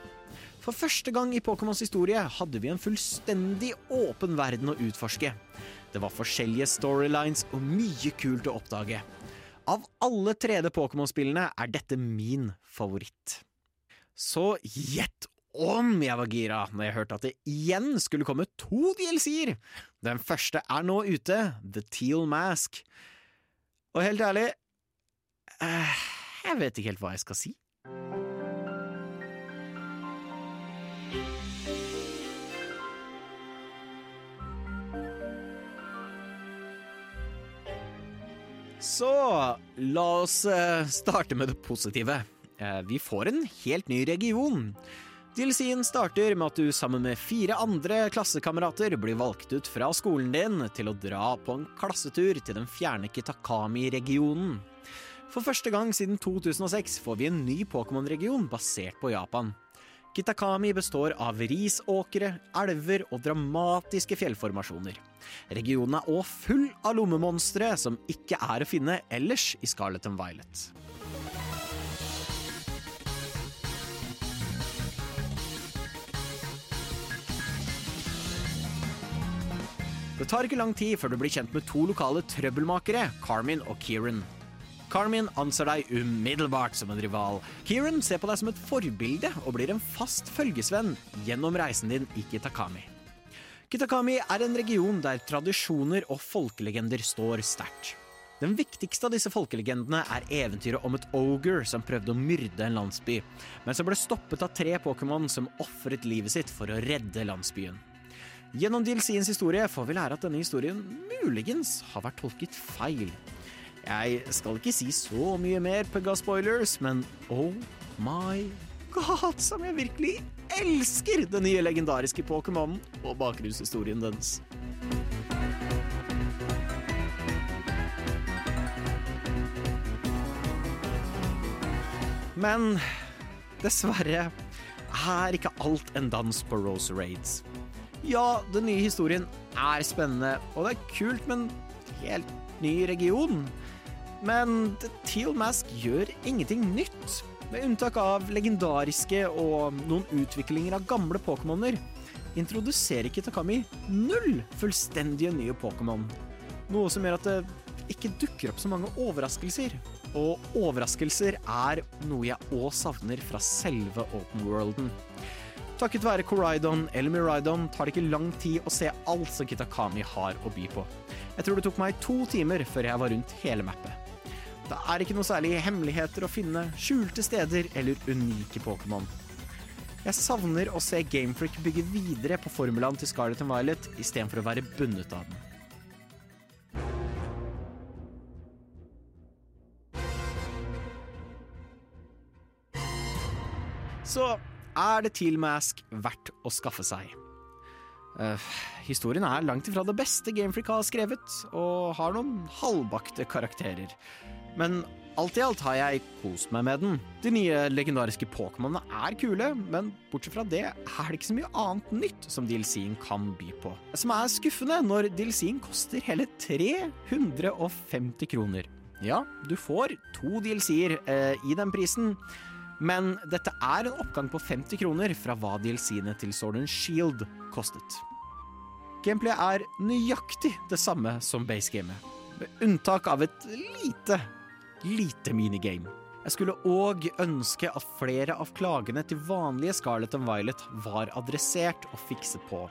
For første gang i Pokémons historie hadde vi en fullstendig åpen verden å utforske. Det var forskjellige storylines og mye kult å oppdage. Av alle 3D Pokémon-spillene er dette min favoritt. Så gjett om jeg var gira når jeg hørte at det igjen skulle komme to DLC-er. Den første er nå ute, The Teal Mask. Og helt ærlig eh, Jeg vet ikke helt hva jeg skal si. Så la oss eh, starte med det positive. Eh, Vi får en helt ny region. DLC-en starter med at du sammen med fire andre klassekamerater blir valgt ut fra skolen din til å dra på en klassetur til den fjerne Kitakami-regionen. For første gang siden 2006 får vi en ny Pokémon-region basert på Japan. Kitakami består av risåkre, elver og dramatiske fjellformasjoner. Regionen er òg full av lommemonstre som ikke er å finne ellers i Scarlet and Violet. Det tar ikke lang tid før du blir kjent med to lokale trøbbelmakere, Carmin og Kieran. Carmin anser deg umiddelbart som en rival. Kieran ser på deg som et forbilde og blir en fast følgesvenn gjennom reisen din i Kitakami. Kitakami er en region der tradisjoner og folkelegender står sterkt. Den viktigste av disse folkelegendene er eventyret om et ogre som prøvde å myrde en landsby, men som ble stoppet av tre Pokémon som ofret livet sitt for å redde landsbyen. Gjennom DLC-ens historie får vi lære at denne historien muligens har vært tolket feil. Jeg skal ikke si så mye mer Pega-spoilers, men oh my god, som jeg virkelig elsker den nye legendariske Pokémonen og bakgrunnshistorien dens. Men dessverre er ikke alt en dans på Rose Raids. Ja, den nye historien er spennende, og det er kult med en helt ny region. Men The Teal Mask gjør ingenting nytt. Med unntak av legendariske og noen utviklinger av gamle Pokémoner, introduserer Kitakami null fullstendige nye Pokémon. Noe som gjør at det ikke dukker opp så mange overraskelser. Og overraskelser er noe jeg òg savner fra selve open worlden. Takket være Koraidon eller Miraidon tar det ikke lang tid å se alt som Kitakami har å by på. Jeg tror det tok meg to timer før jeg var rundt hele mappet. Det er ikke noe særlig hemmeligheter å finne, skjulte steder eller unike Pokémon. Jeg savner å se Gamefreak bygge videre på formulaen til Scarlet and Violet istedenfor å være bundet av den. Så er det Teal Mask verdt å skaffe seg. Uh, historien er langt ifra det beste Gamefreak har skrevet, og har noen halvbakte karakterer. Men alt i alt har jeg kost meg med den. De nye legendariske Pokémonene er kule, men bortsett fra det er det ikke så mye annet nytt som DLC-en kan by på. Som er skuffende når DLC-en koster hele 350 kroner. Ja, du får to DLC-er eh, i den prisen, men dette er en oppgang på 50 kroner fra hva DLC-ene til Sword and Shield kostet. Gameplay er nøyaktig det samme som basegamet, med unntak av et lite, lite minigame. Jeg skulle òg ønske at flere av klagene til vanlige Scarlet and Violet var adressert og fikset på,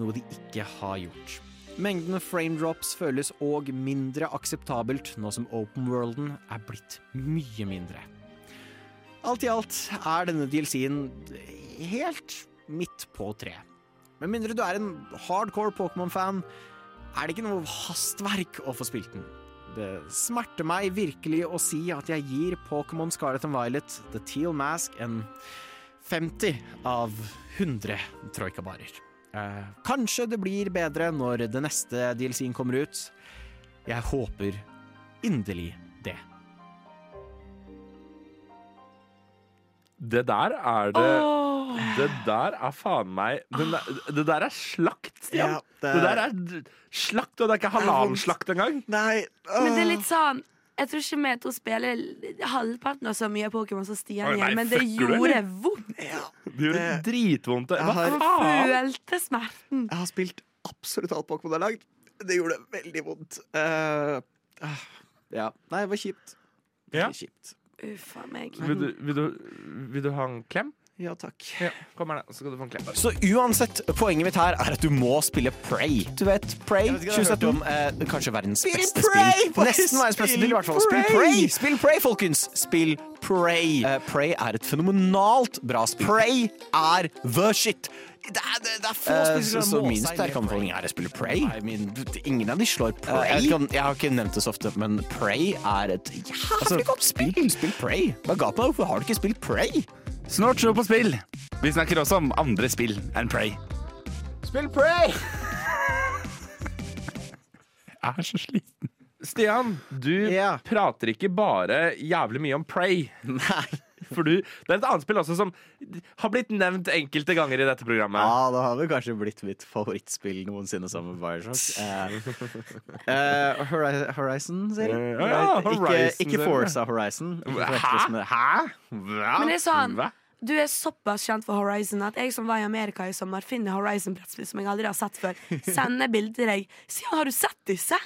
noe de ikke har gjort. Mengden framedrops føles òg mindre akseptabelt nå som open worlden er blitt mye mindre. Alt i alt er denne DLC-en helt midt på treet. Med mindre du er en hardcore Pokémon-fan, er det ikke noe hastverk å få spilt den. Det smerter meg virkelig å si at jeg gir Pokémon Scarlet and Violet The Teal Mask en 50 av 100 troikabarer. Eh, kanskje det blir bedre når det neste DLC-en kommer ut. Jeg håper inderlig det. Det der er det Det der er faen meg der, Det der er slakt, Stian. Ja, det- det... der er slakt, og det er ikke halvannenslakt engang. Nei Men det er litt sånn Jeg tror ikke vi to spiller halvparten av så mye Pokémon som Stian gjør, men det gjorde vondt. Det gjorde dritvondt. Hva Jeg har- faen? Følte smerten. Jeg har spilt absolutt alt Pokémon er lagd. Det gjorde veldig vondt. Uh, ja. Nei, det var kjipt. Ja. Kjipt. Uff a meg. Vil du, vil, du, vil du ha en klem? Ja, takk. Ja, kom her, da. Så skal du få en klem. Så uansett, poenget mitt her er at du må spille Prey. Du vet, Prey 2017. Om, eh, kanskje verdens beste Prey! spill. Nesten verdens beste spill, i hvert fall. Spill Prey! Spill Prey, folkens! Spill Prey. Uh, Prey er et fenomenalt bra spill. Prey er the shit. Det er, det, det er få Eh, så- som så må min sterke anbefaling er å spille Prey. I mean, ingen av de slår Prey. jeg, vet ikke om- jeg har ikke nevnt det så ofte, men Prey er et jævlig godt spill. Spill Prey. Hva galt med deg? Hvorfor har du ikke spilt Prey? Snart show på spill. Vi snakker også om andre spill enn Prey. Spill Prey! [LAUGHS] Jeg er så sliten. Stian, du Ja. prater ikke bare jævlig mye om Prey. Nei. For du, det er et annet spill også som har blitt nevnt enkelte ganger i dette programmet. Ja, det har vel kanskje blitt mitt favorittspill noensinne sammen med Bioshock. Uh, uh, Hori- Horizon, sier du? ja, ja, Horizon, ikke ikke. Forza Horizon. Hæ? Hæ? Hva? Men jeg sa han Du er såpass kjent for Horizon at jeg som var i Amerika i sommer, finner Horizon-brettspill som jeg aldri har sett før. [LAUGHS] Sender bilder til deg. Siden har du sett disse?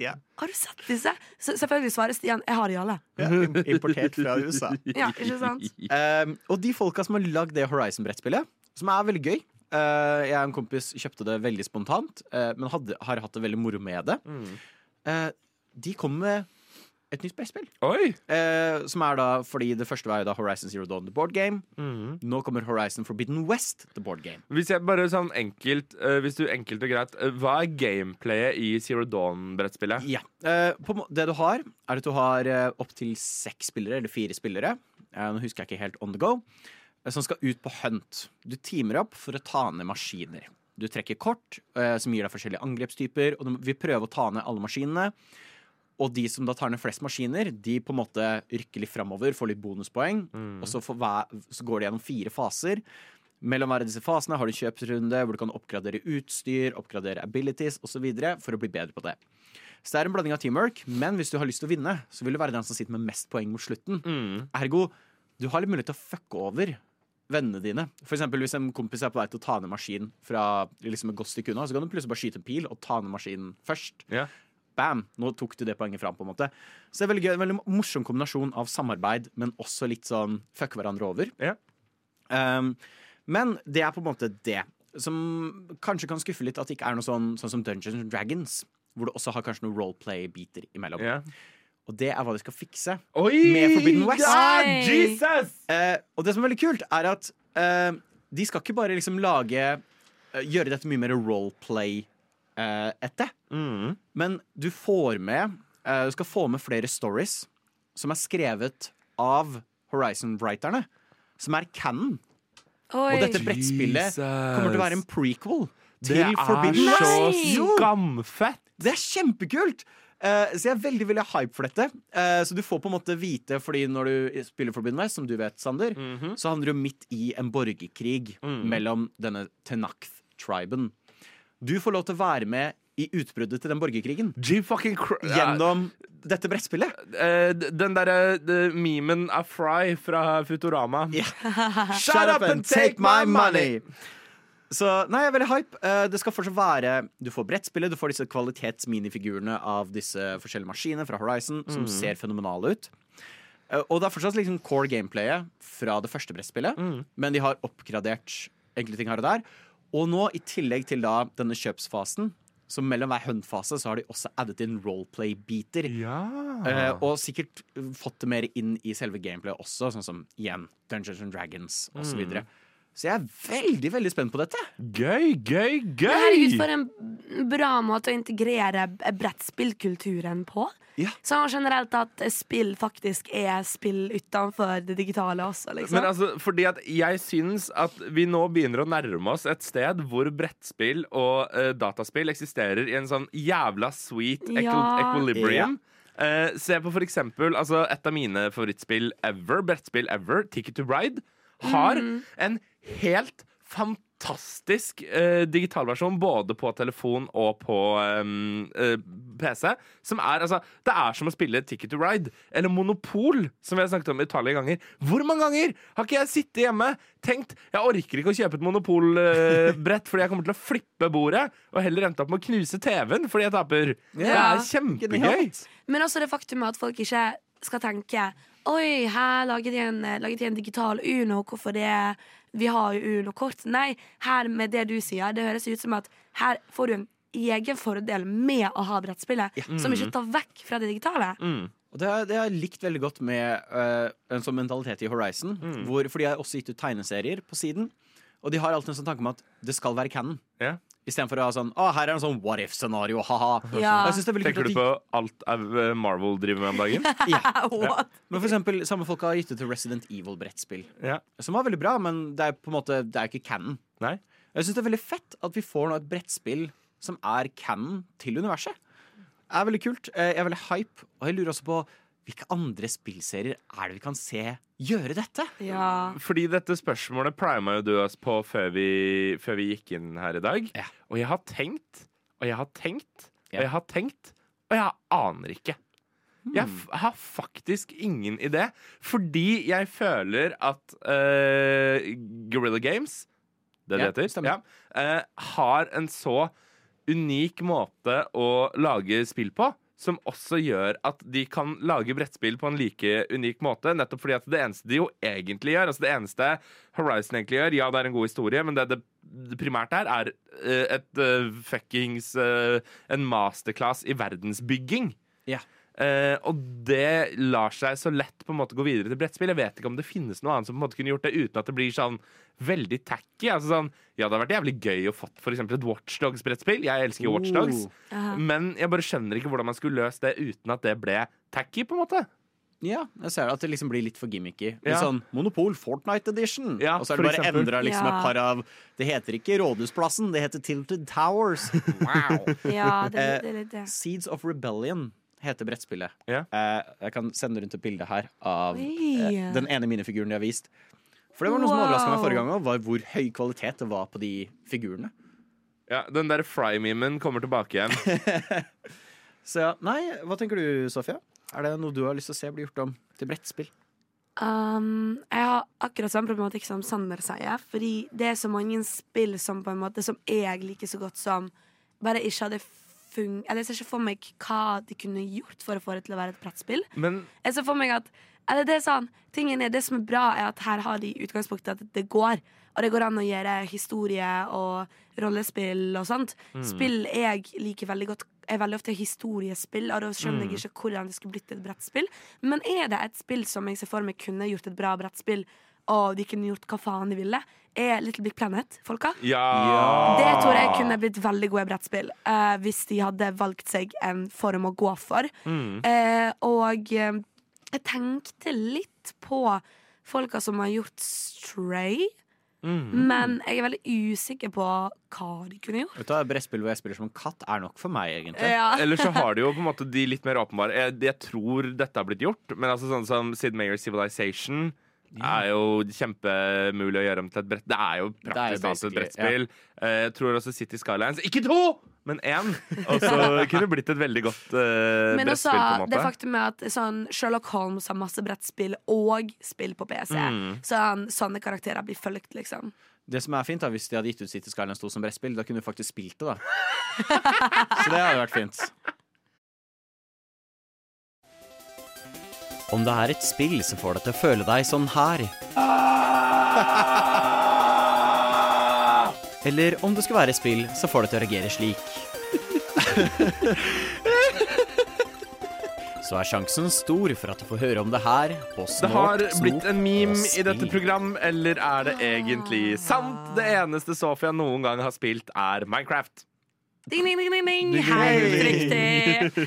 Ja. Har du sett disse? Så, selvfølgelig svarer Stian jeg har de alle. Ja, importert fra USA. [LAUGHS] Ja, ikke sant? Um, og de folka som har lagd det Horizon-brettspillet, som er veldig gøy uh, Jeg og en kompis kjøpte det veldig spontant, uh, men hadde, har hatt det veldig moro med det. Uh, de kom med et nytt brettspill. Uh, som er da, fordi Det første var jo da Horizon Zero Dawn, the board game. Mhm. Nå kommer Horizon Forbidden West, the board game. Hvis jeg bare sånn enkelt eh, Hvis du enkelt og greit eh, Hva er gameplayet i Zero Dawn-brettspillet? Ja. eh, på, det du har, er at du har uh, opptil seks spillere, eller fire spillere. Uh, nå husker jeg ikke helt on the go. uh, som skal ut på hunt. Du teamer opp for å ta ned maskiner. Du trekker kort uh, som gir deg forskjellige angrepstyper, og du vil prøve å ta ned alle maskinene. Og de som da tar ned flest maskiner, de på en måte rykker litt framover, får litt bonuspoeng. Og så, får hver, så går de gjennom fire faser. Mellom hver av disse fasene har du kjøpsrunde hvor du kan oppgradere utstyr, oppgradere abilities osv. for å bli bedre på det. Så det er en blanding av teamwork, men hvis du har lyst til å vinne, så vil du være den som sitter med mest poeng mot slutten. Mm. Ergo, du har litt mulighet til å fucke over vennene dine. For eksempel hvis en kompis er på vei til å ta ned maskin fra liksom et godt stykke unna, så kan du plutselig bare skyte en pil og ta ned maskinen først. Ja. Bam! Nå tok du det poenget fram. på en måte Så det er veldig gøy, en veldig morsom kombinasjon av samarbeid, men også litt sånn fucke hverandre over. Ja. Um, men det er på en måte det. Som kanskje kan skuffe litt at det ikke er noe sånn, sånn som Dungeons and Dragons. Hvor du også har kanskje noen roleplay-biter imellom. Ja. Og det er hva de skal fikse. Oi! Med Forbidden West. Ah, Jesus! Uh, og det som er veldig kult, er at uh, de skal ikke bare liksom lage uh, Gjøre dette mye mer roleplay eh, etter. Mm. Men du får med eh, Du skal få med flere stories som er skrevet av Horizon-writerne. Som er canon. Oi. Og dette brettspillet kommer til å være en prequel til Det er Forbidden så skamfett! det er kjempekult! Uh, så jeg er veldig veldig hype for dette. Uh, så du får på en måte vite, fordi når du spiller Forbidden West, som du vet, Sander, Mhm. så handler det jo midt i en borgerkrig Mm. mellom denne Tenakth-triben. Du får lov til å være med i utbruddet til den borgerkrigen gjennom dette brettspillet. Uh, Den derre uh, memen av Fry fra Futurama. Yeah. [LAUGHS] Shut up and take my money! Så nei, jeg er veldig hype. Uh, det skal fortsatt være Du får brettspillet, du får disse kvalitetsminifigurene av disse forskjellige maskinene fra Horizon, som ser fenomenale ut. Eh, og det er fortsatt liksom core gameplayet fra det første brettspillet, men de har oppgradert enkelte ting her og der. Og nå, i tillegg til da denne kjøpsfasen, så mellom hver huntfase så har de også addet inn roleplay-biter. Ja. Eh, og sikkert uh, fått det mer inn i selve gameplayet også, sånn som igjen Dungeons and Dragons osv. Så, videre. Så jeg er veldig veldig spent på dette. Gøy, gøy, gøy! Men Herregud, for en bra måte å integrere brettspillkulturen på. Ja. Sånn generelt at spill faktisk er spill utenfor det digitale også, liksom. Men altså, fordi at jeg syns at vi nå begynner å nærme oss et sted hvor brettspill og uh, dataspill eksisterer i en sånn jævla sweet equ Ja. equilibrium. Eh, se på for eksempel altså et av mine favorittspill ever, brettspill ever, Ticket to Ride, har en helt fantastisk uh, digitalversjon både på telefon og på um, uh, PC. Som er altså Det er som å spille Ticket to Ride eller Monopol, som vi har snakket om utallige ganger. Hvor mange ganger har ikke jeg sittet hjemme tenkt jeg orker ikke å kjøpe et Monopol-brett fordi jeg kommer til å flippe bordet, og heller endte opp med å knuse TV-en fordi jeg taper. Det er kjempegøy. Men også det faktum at folk ikke skal tenke Oi, her laget de en, laget de en digital Uno. Hvorfor det? Vi har jo Uno-kort. Nei, her med det du sier, det høres ut som at her får du en egen fordel med å ha brettspillet, som ikke tar vekk fra det digitale. Mm. Og det har det har jeg likt veldig godt med uh, en sånn mentalitet i Horizon. Hvor, for de har også gitt ut tegneserier på siden. Og de har alltid en sånn tanke om at det skal være canon. Ja. Istedenfor å ha sånn Å, her er en sånn what if-scenario, ha-ha. Ja. Er Tenker du på alt eh, Marvel driver med om dagen? [LAUGHS] ja. What? Men for eksempel, samme folk har gitt ut til Resident Evil-brettspill. Ja. Som var veldig bra, men det er på en måte Det er ikke canon. Nei? Jeg syns det er veldig fett at vi får nå et brettspill som er canon til universet. Det er veldig kult. Eh, Jeg er veldig hype, og jeg lurer også på hvilke andre spillserier er det vi kan se gjøre dette? Ja. Fordi dette spørsmålet prima jo du oss på før vi, før vi gikk inn her i dag. Ja. Og jeg har tenkt, og jeg har tenkt, og jeg har tenkt, og jeg aner ikke. Jeg f har faktisk ingen idé, fordi jeg føler at uh, Guerrilla Games, det det Ja, heter, ja, uh, har en så unik måte å lage spill på. Som også gjør at de kan lage brettspill på en like unik måte. Nettopp fordi at det eneste de jo egentlig gjør, altså det eneste Horizon egentlig gjør, ja, det er en god historie, men det det primært er, er eh, et uh, fuckings uh, En masterclass i verdensbygging. Ja. Eh, og det lar seg så lett på en måte gå videre til brettspill. Jeg vet ikke om det finnes noe annet som på en måte kunne gjort det uten at det blir sånn veldig tacky. Altså sånn, ja, det hadde vært jævlig gøy å fått for eksempel et Watchdogs-brettspill. Jeg elsker jo Watchdogs. Oh. Men jeg bare skjønner ikke hvordan man skulle løst det uten at det ble tacky, på en måte. Ja, jeg ser at det liksom blir litt for gimmicky. Litt Ja. sånn Monopol Fortnite Edition. Ja, og så er det bare endra liksom Ja. et par av Det heter ikke Rådhusplassen, det heter Tilted Towers. [LAUGHS] Wow. [LAUGHS] ja, det, det, det er litt. Seeds of Rebellion heter brettspillet. Ja. Eh, jeg kan sende rundt et bilde her av Oi. eh, den ene minifiguren de har vist. For det var noe som overraska meg forrige gang òg, var hvor høy kvalitet det var på de figurene. Ja, Den der Fry-memen kommer tilbake igjen. [LAUGHS] Så ja, nei, hva tenker du, Sofia? Er det noe du har lyst til å se bli gjort om til brettspill? Um, jeg har akkurat samme problematikk som Sander sier. Fordi det er så mange spill som på en måte Som jeg liker så godt som bare ikke hadde fung... Eller jeg ser ikke for meg hva de kunne gjort for å få det til å være et brettspill. Men Jeg ser for meg at eller det er sånn, tingen er, det som er bra, er at her har de utgangspunktet at det går. Og det går an å gjøre historie og rollespill og sånt. Spill jeg liker veldig godt er veldig ofte historiespill, og da skjønner jeg ikke hvordan det skulle blitt et brettspill. Men er det et spill som jeg ser for meg kunne gjort et bra brettspill, og de kunne gjort hva faen de ville, er Little Big Planet, folka. ja, Det tror jeg kunne blitt veldig gode brettspill uh, hvis de hadde valgt seg en form å gå for. Mm. Uh, og uh, jeg tenkte litt på folka som har gjort Stray. Mm. Men jeg er veldig usikker på hva de kunne gjort. Vet du hva, Brettspill hvor jeg spiller som en katt, er nok for meg, egentlig. Ja. [LAUGHS] Eller så har de jo på en måte [LAUGHS] de litt mer åpenbare Jeg, jeg tror dette har blitt gjort, men altså sånn som Sid Meier's Civilization er jo kjempemulig å gjøre om til et brett. Det er jo Det praktisk talt et brettspill. Ja. Jeg tror også City Skylines Ikke to, men én! Og så kunne det blitt et veldig godt uh, Men også brettspill, Men også det måte. faktum at sånn Sherlock Holmes har masse brettspill og spill på PC. Mm. Sånn, sånne karakterer blir fulgt, liksom. Det som er fint da, Hvis de hadde gitt ut City Skylines 2 som brettspill, da kunne du faktisk spilt det. da [LAUGHS] Så det hadde vært fint. Om det er et spill som får deg til å føle deg sånn her [LAUGHS] Eller om det skal være et spill som får deg til å reagere slik [LAUGHS] Så er sjansen stor for at du får høre om det her på Det har blitt en meme i dette program, eller er det egentlig sant? Det eneste Sofia noen gang har spilt, er Minecraft. Ding, ding, ding, ding, ding. Helt riktig.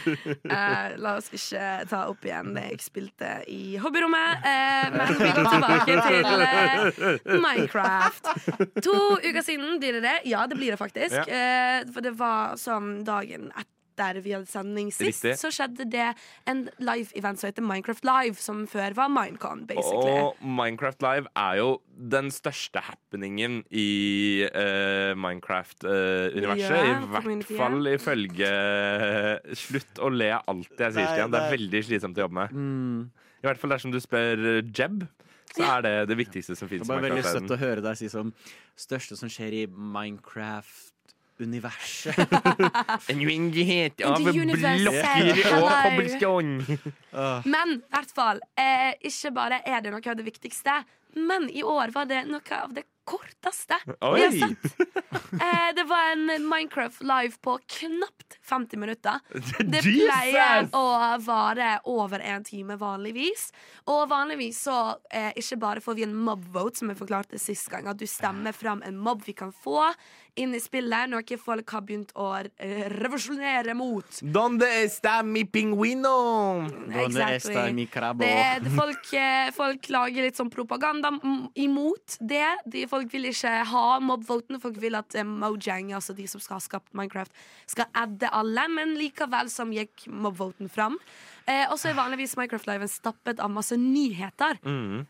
Uh, la oss ikke ta opp igjen det jeg spilte i hobbyrommet. Uh, men vi går tilbake til uh, Minecraft. To uker siden blir det det. Ja, det blir det faktisk. For det var sånn dagen etter vi hadde sending sist, Riktig. så skjedde det en live-event som heter Minecraft Live, som før var Minecon, basically. Og Minecraft Live er jo den største happeningen i uh, Minecraft-universet. Miljøet, I hvert fall ifølge [LAUGHS] Slutt å le av alt jeg sier, Stian. Det er det er- veldig slitsomt å jobbe med. Mm. I hvert fall dersom du spør Jeb, så er det det viktigste som Det er var veldig søtt å høre deg si som største som skjer i Minecraft-universet. [LAUGHS] En uendelighet av blokker og hello. cobblestone. Men i hvert fall, eh, ikke bare er det noe av det viktigste, men i år var det noe av det korteste vi har sett. Eh, det var en Minecraft live på knapt 50 minutter. [LAUGHS] Det pleier å vare over en time vanligvis. Og vanligvis så eh, ikke bare får vi en mob-vote, som jeg forklarte sist gang, at du stemmer fram en mob vi kan få inn i spillet, noe folk har begynt å eh, revolusjonere mot. Donde está mi pingvino? Donde esta mi crabo? Det, folk, eh, folk lager litt sånn propaganda imot det. De, folk vil ikke ha mob-voten. Folk vil at eh, Mojang, altså de som skal ha skapt Minecraft, skal adde alle. Men likevel som gikk mob-voten fram. Eh, og så er vanligvis Minecraft Live en stappet av masse nyheter. Mm.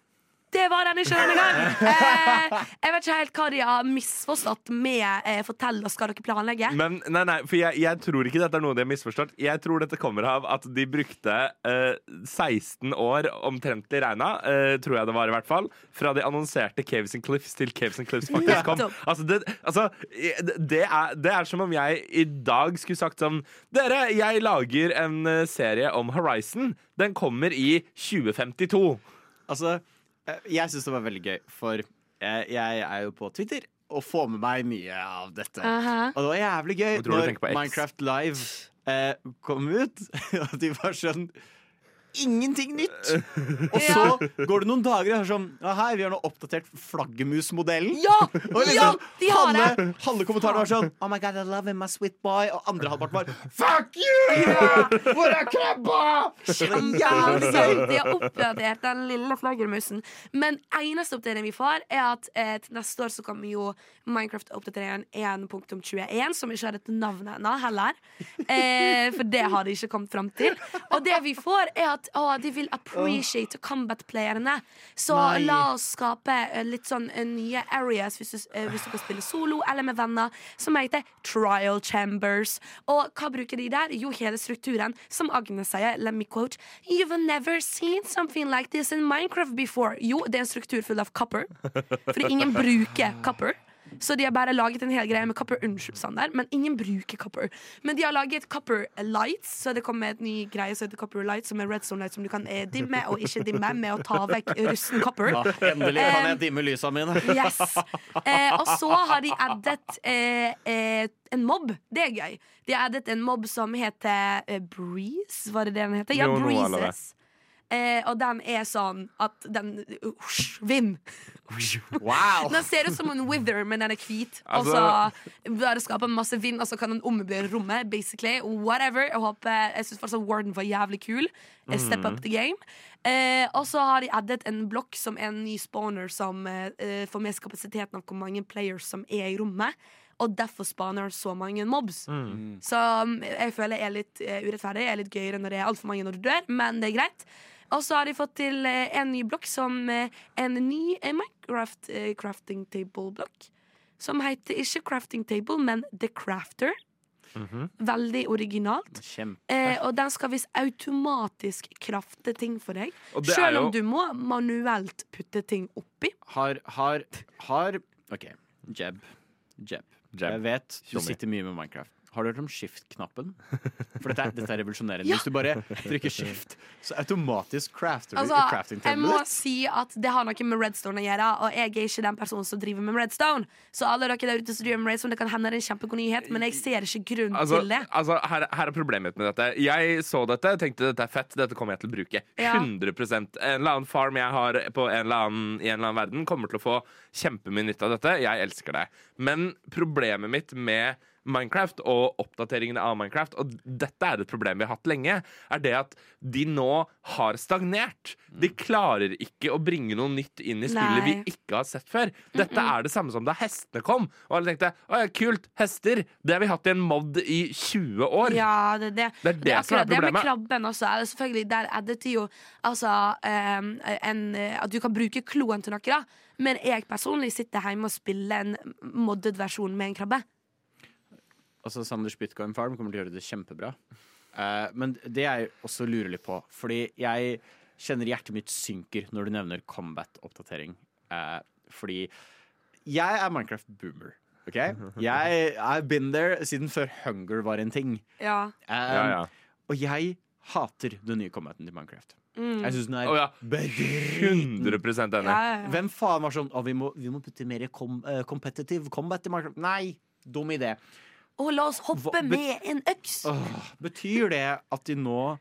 Det var den ikke denne gang! [LAUGHS] Eh, jeg vet ikke helt hva de har misforstått med eh, 'fortell oss hva dere planlegger'. Men nei, nei, for jeg, jeg tror ikke dette er noe de har misforstått. Jeg tror dette kommer av at de brukte eh, 16 år omtrentlig regna, eh, tror jeg det var i hvert fall, fra de annonserte Caves and Cliffs til Caves and Cliffs faktisk kom. Altså, det, altså, det, er, det er som om jeg i dag skulle sagt sånn Dere, jeg lager en eh, serie om Horizon. Den kommer i 2052. Altså, jeg syns det var veldig gøy, for jeg, jeg er jo på Twitter og får med meg mye av dette. Aha. Og det var jævlig gøy når. Minecraft Live eh, kom ut, [LAUGHS] og de var sånn Ingenting nytt! [LAUGHS] Og så går det noen dager og er sånn ja, Hei, vi har nå oppdatert flaggermusmodellen. Ja! [LAUGHS] Og liksom, Ja, de har det! halve kommentaren var sånn Oh my god, I love him, my sweet boy. Og andre halvparten var Fuck you! Hvor er krabba? Sant, de har oppdatert den lille flaggermusen. Men eneste oppdatering vi får, er at eh, til neste år så kommer jo Minecraft-oppdateringen 1.21, som ikke har et navn ennå heller. Eh, for det har de ikke kommet fram til. Og det vi får, er at at å, de vil appreciate combat-playerne. Så Nei. la oss skape eh, litt sånn eh, nye areas hvis du, eh, hvis du kan spille solo eller med venner, som heter trial chambers. Og hva bruker de der? Jo, hele strukturen. Som Agnes sier, let me quote You've never seen something like this in Minecraft before. Jo, det er en struktur full av copper. Fordi ingen bruker copper. Så de har bare laget en hel greie med copper. Unnskyld, Sander, men ingen bruker copper. Men de har laget copper lights, så det kommer et ny greie som heter copper lights, som er redstone lights som du kan eh, dimme og ikke dimme med å ta vekk rusten copper. Ja, endelig kan jeg dimme lysa mine. Yes. Eh, og så har de addet eh, eh, en mobb. Det er gøy. De har addet en mobb som heter eh, Breeze. Var det det den heter? Ja. Breezes. Eh, og den er sånn at den Husj, Vind. Wow! Den ser ut som en wither, men den er hvit. og Altså- så bare skaper masse vind, og så kan den ommøblere rommet. Basically, whatever Jeg håper Jeg syns fortsatt Warden var jævlig kul. Eh, Step up the game. Eh, og så har de addet en blokk som er en ny spawner som eh, eh, får med kapasiteten av hvor mange players som er i rommet. Og derfor spaner så mange mobs. Så jeg føler jeg er litt eh, urettferdig. Er litt gøyere når det er altfor mange når du dør, men det er greit. Og så har de fått til eh, en ny blokk som eh, en ny eh, Minecraft crafting table-blokk. Som heter ikke crafting table, men The Crafter. Veldig originalt. Eh, og den skal visst automatisk krafte ting for deg. Selv om jo- du må manuelt putte ting oppi. Har, har, har OK. Jeb. Jeb. Jeb. Jeg vet du sitter mye med Minecraft. Har du hørt om shift-knappen? [LAUGHS] For dette er, dette er revolusjonerende. Hvis du bare trykker shift, så automatisk crafter du Altså, crafting jeg må si at det har noe med redstone å gjøre, og jeg er ikke den personen som driver med redstone. Så alle dere der ute som driver med redstone, det kan hende det er en kjempegod nyhet, men jeg ser ikke grunn Altså, til det. altså her, her er problemet mitt med dette. Jeg så dette, tenkte dette er fett, dette kommer jeg til å bruke. Ja. 100 En eller annen farm jeg har på en eller annen, i en eller annen verden, kommer til å få kjempemye nytte av dette. Jeg elsker det. Men problemet mitt med Minecraft og oppdateringene av Minecraft, og dette er et problem vi har hatt lenge, er det at de nå har stagnert. De klarer ikke å bringe noe nytt inn i spillet Nei. vi ikke har sett før. Dette er det samme som da hestene kom. Og alle tenkte å ja, kult, hester. Det har vi hatt i en mod i 20 år. Ja, det, det. Det er det som er problemet. det med krabben også. Er det selvfølgelig, der addet de jo altså, um, en, at du kan bruke kloen til noe, da. Men jeg personlig sitter hjemme og spiller en moddet versjon med en krabbe. Altså, Sanders Bitcoin Farm kommer til å gjøre det kjempebra. Uh, men det jeg også lurer litt på, fordi jeg kjenner hjertet mitt synker når du nevner combat-oppdatering. Uh, fordi jeg er Minecraft-boomer. ok? [LAUGHS] Jeg I've been there siden før Hunger var en ting. Ja. Um, Ja, ja. Og jeg hater den nye combaten til Minecraft. Mm. Jeg syns den er oh, ja. bedriten. 100 enig. Ja, ja, ja. Hvem faen var sånn Å, vi må, vi må putte mer kom, uh, competitive combat i Minecraft. Nei! Dum idé. Og la oss hoppe Hva- med en øks! Åh, betyr det at de nå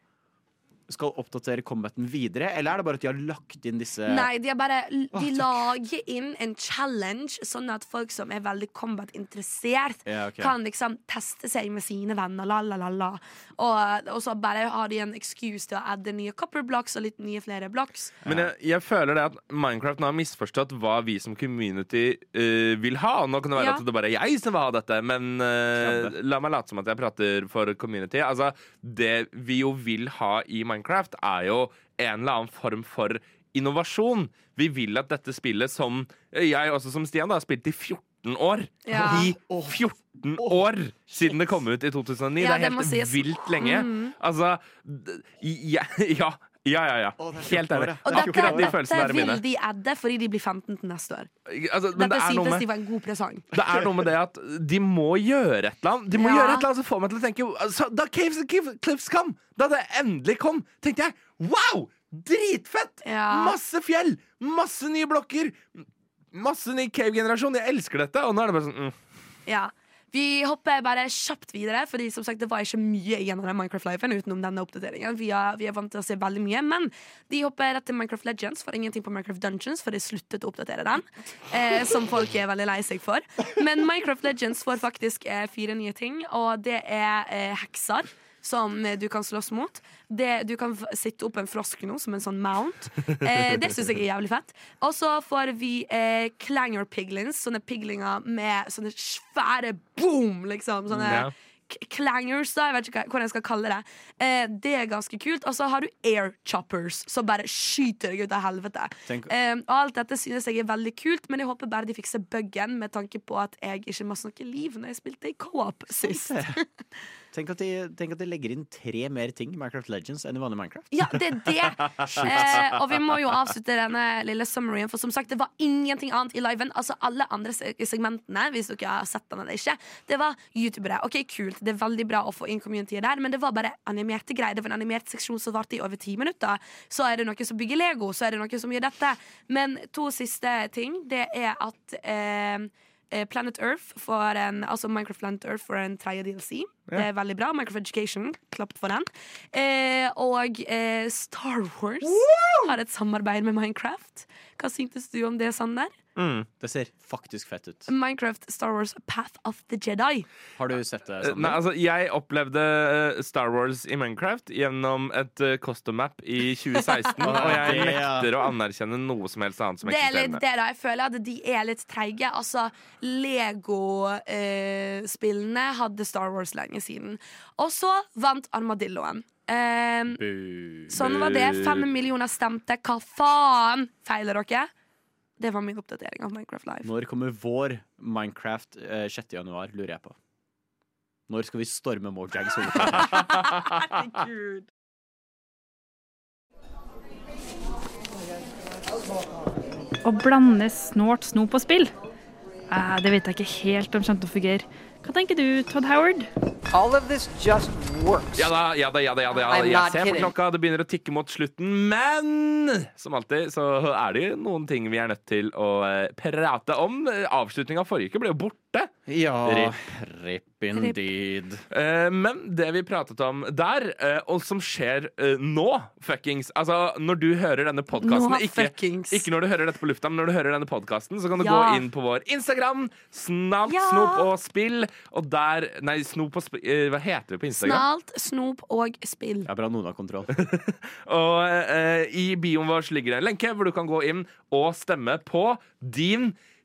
skal oppdatere combaten videre, eller er det bare at de har lagt inn disse Nei, de, er bare, de lager inn en challenge, sånn at folk som er veldig combat-interessert, Ja, okay. kan liksom teste seg med sine venner. La, la, la, la. Og, og så bare har de en excuse til å adde nye copper blocks og litt nye flere blocks. Men jeg, jeg føler det at Minecraft nå har misforstått hva vi som community uh, vil ha. Nå kan det være Ja. at det bare er jeg som vil ha dette, men uh, la meg late som at jeg prater for community. Altså, det vi jo vil ha i Minecraft, er jo en eller annen form for innovasjon. Vi vil at dette spillet, som jeg også som Stian da, har spilt i 14 år Ja. I 14 år siden det kom ut i 2009. Ja, det det er helt det vilt lenge. Mm. Altså ja, [LAUGHS] ja. Ja, ja, ja. Er Helt 14 enig. Og er dette, Akkurat de dette følelsene er vil mine. de adde fordi de blir 15 til neste år. Altså, men det Dette er, noe syntes de var en god presang. det er noe med det at de må gjøre et eller annet. De må Ja. gjøre et eller annet som får meg til å tenke altså, Da Caves and Cliff- Cliffs kom, da det endelig kom, tenkte jeg wow! Dritfett! Ja. Masse fjell, masse nye blokker, masse ny cave-generasjon. Jeg elsker dette. Og nå er det bare sånn mm. Ja. Vi hopper bare kjapt videre, Fordi som sagt det var ikke mye igjen av Minecraft-lifen utenom denne oppdateringen. Vi er, vi er vant til å se veldig mye, men de hopper rett til Minecraft Legends. For ingenting på Minecraft Dungeons, for de sluttet å oppdatere den. Eh, som folk er veldig lei seg for. Men Minecraft Legends får faktisk eh, fire nye ting, og det er eh, hekser. Som eh, du kan slåss mot. Det, du kan sitte opp en frosk nå, som en sånn mount. [LAUGHS] Eh, det syns jeg er jævlig fett. Og så får vi eh, clanger piglins, sånne piglinger med sånne svære boom, liksom. Sånne Ja. clangers, da. Jeg vet ikke hvordan jeg skal kalle det. Eh, det er ganske kult. Og så har du air choppers, som bare skyter deg ut av helvete. Eh, og alt dette synes jeg er veldig kult, men jeg håper bare de fikser buggen med tanke på at jeg ikke masse noe liv når jeg spilte i co-op sist. [LAUGHS] Tenk at, de, tenk at de legger inn tre mer ting i Minecraft Legends enn i vanlig Minecraft. Ja, det er det. [LAUGHS] Eh, og vi må jo avslutte denne lille summaryen, for som sagt, det var ingenting annet i liven. Altså alle andre segmentene, hvis dere har sett den eller ikke, det var youtubere. Ok, kult, det er veldig bra å få inn communityet der, men det var bare animerte greier. Det var en animert seksjon som varte i over ti minutter. Så er det noen som bygger Lego, så er det noen som gjør dette. Men to siste ting, det er at eh, Planet Earth får en, altså Minecraft Planet Earth får en tredje DLC. Det er veldig bra. Minecraft Education, klapp for den. Eh, og eh, Star Wars har et samarbeid med Minecraft. Hva syntes du om det, Sander? Det ser faktisk fett ut. Minecraft Star Wars Path of the Jedi. Har du sett det? Eh, Nei, altså, jeg opplevde eh, Star Wars i Minecraft gjennom et uh, custom map i [LAUGHS] 2016, og jeg det, nekter å anerkjenne noe som helst annet som Det er litt det da, jeg føler at de er litt treige. Altså, Lego-spillene hadde Star Wars lenge siden. Og så vant Armadilloen. Uh, sånn var det. Fem millioner stemte. Hva faen feiler dere? Det var min oppdatering av Minecraft Live. Når kommer vår Minecraft eh, 6. januar, lurer jeg på. Når skal vi storme Mojags [LAUGHS] hovedkvarter? Å blande snort, snop og spill? Eh, det vet jeg ikke helt om kommer til å fungere. Hva tenker du, Todd Howard? All of this just works. Ja da, ja da, ja da. ja da, ja da. I'm Jeg ser ser på klokka, det begynner å tikke mot slutten. Men som alltid så er det jo noen ting vi er nødt til å eh, prate om. Avslutninga av forrige uke ble jo borte. Ja, Rip. rip indeed. Eh, Men det vi pratet om der, eh, og som skjer nå, fuckings Altså, når du hører denne podkasten ikke, ikke når du hører dette på lufta, men når du hører denne podkasten, så kan du Ja. gå inn på vår Instagram, Snalt, Ja. snop og spill, og der Nei, snop og spill Hva heter det på Instagram? Snalt, snop og spill. Det er bra noen har kontroll. [LAUGHS] Og eh, i bioen vår ligger det en lenke hvor du kan gå inn og stemme på din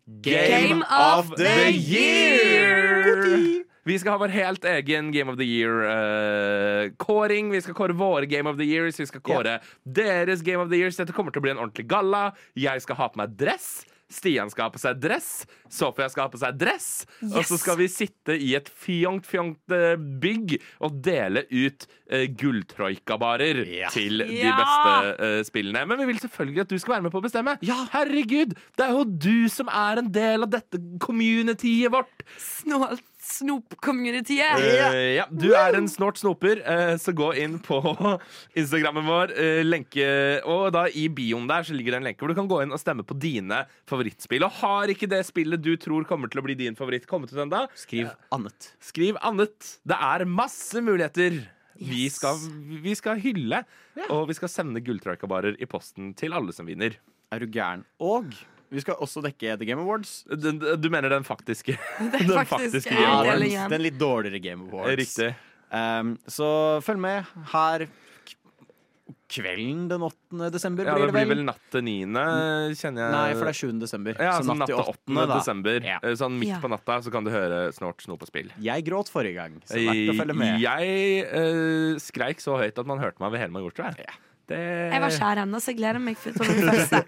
Game, Game of the Year! Vi skal ha vår helt egen Game of the Year-kåring. vi skal kåre våre Game of the Years. Vi skal kåre deres Game of the Years. Dette kommer til å bli en ordentlig galla. Jeg skal ha på meg dress. Stian skal ha på seg dress. Sofia skal ha på seg dress. Og så skal vi sitte i et fjongt, fjongt eh, bygg og dele ut uh, gulltroikabarer Ja. til de Ja. beste uh, spillene. Men vi vil selvfølgelig at du skal være med på å bestemme. Ja, Herregud, det er jo du som er en del av dette communityet vårt. Snålt snop-communityet. Uh, ja, du er en snort snoper, uh, så gå inn på [LAUGHS] Instagrammen vår. Uh, lenke, og da i bioen der så ligger det en lenke hvor du kan gå inn og stemme på dine favorittspill. Og har ikke det spillet du tror kommer til å bli din favoritt, kommet ut ennå, Skriv annet. skriv annet. Det er masse muligheter. Vi, skal, vi skal hylle, og vi skal sende gulltroikabarer i posten til alle som vinner. Er du gæren? Og vi skal også dekke The Game Awards. Den, du mener den faktiske? [LAUGHS] Den faktisk faktiske Game Awards. den litt dårligere Game Awards. Riktig. Um, så følg med her kvelden den 8. desember, Ja, blir det det blir vel? vel natt til 9., kjenner jeg. Nei, for det er 7. desember. ja, så så natt til 8. 8. desember. Ja. Eh, Sånn midt Ja. på natta så kan du høre Snort, snop på spill. Jeg gråt forrige gang, så verdt å følge med. Jeg uh, skreik så høyt at man hørte meg ved hele Majorstua. jeg. Det... Jeg var skjær ennå, så jeg gleder meg til min første.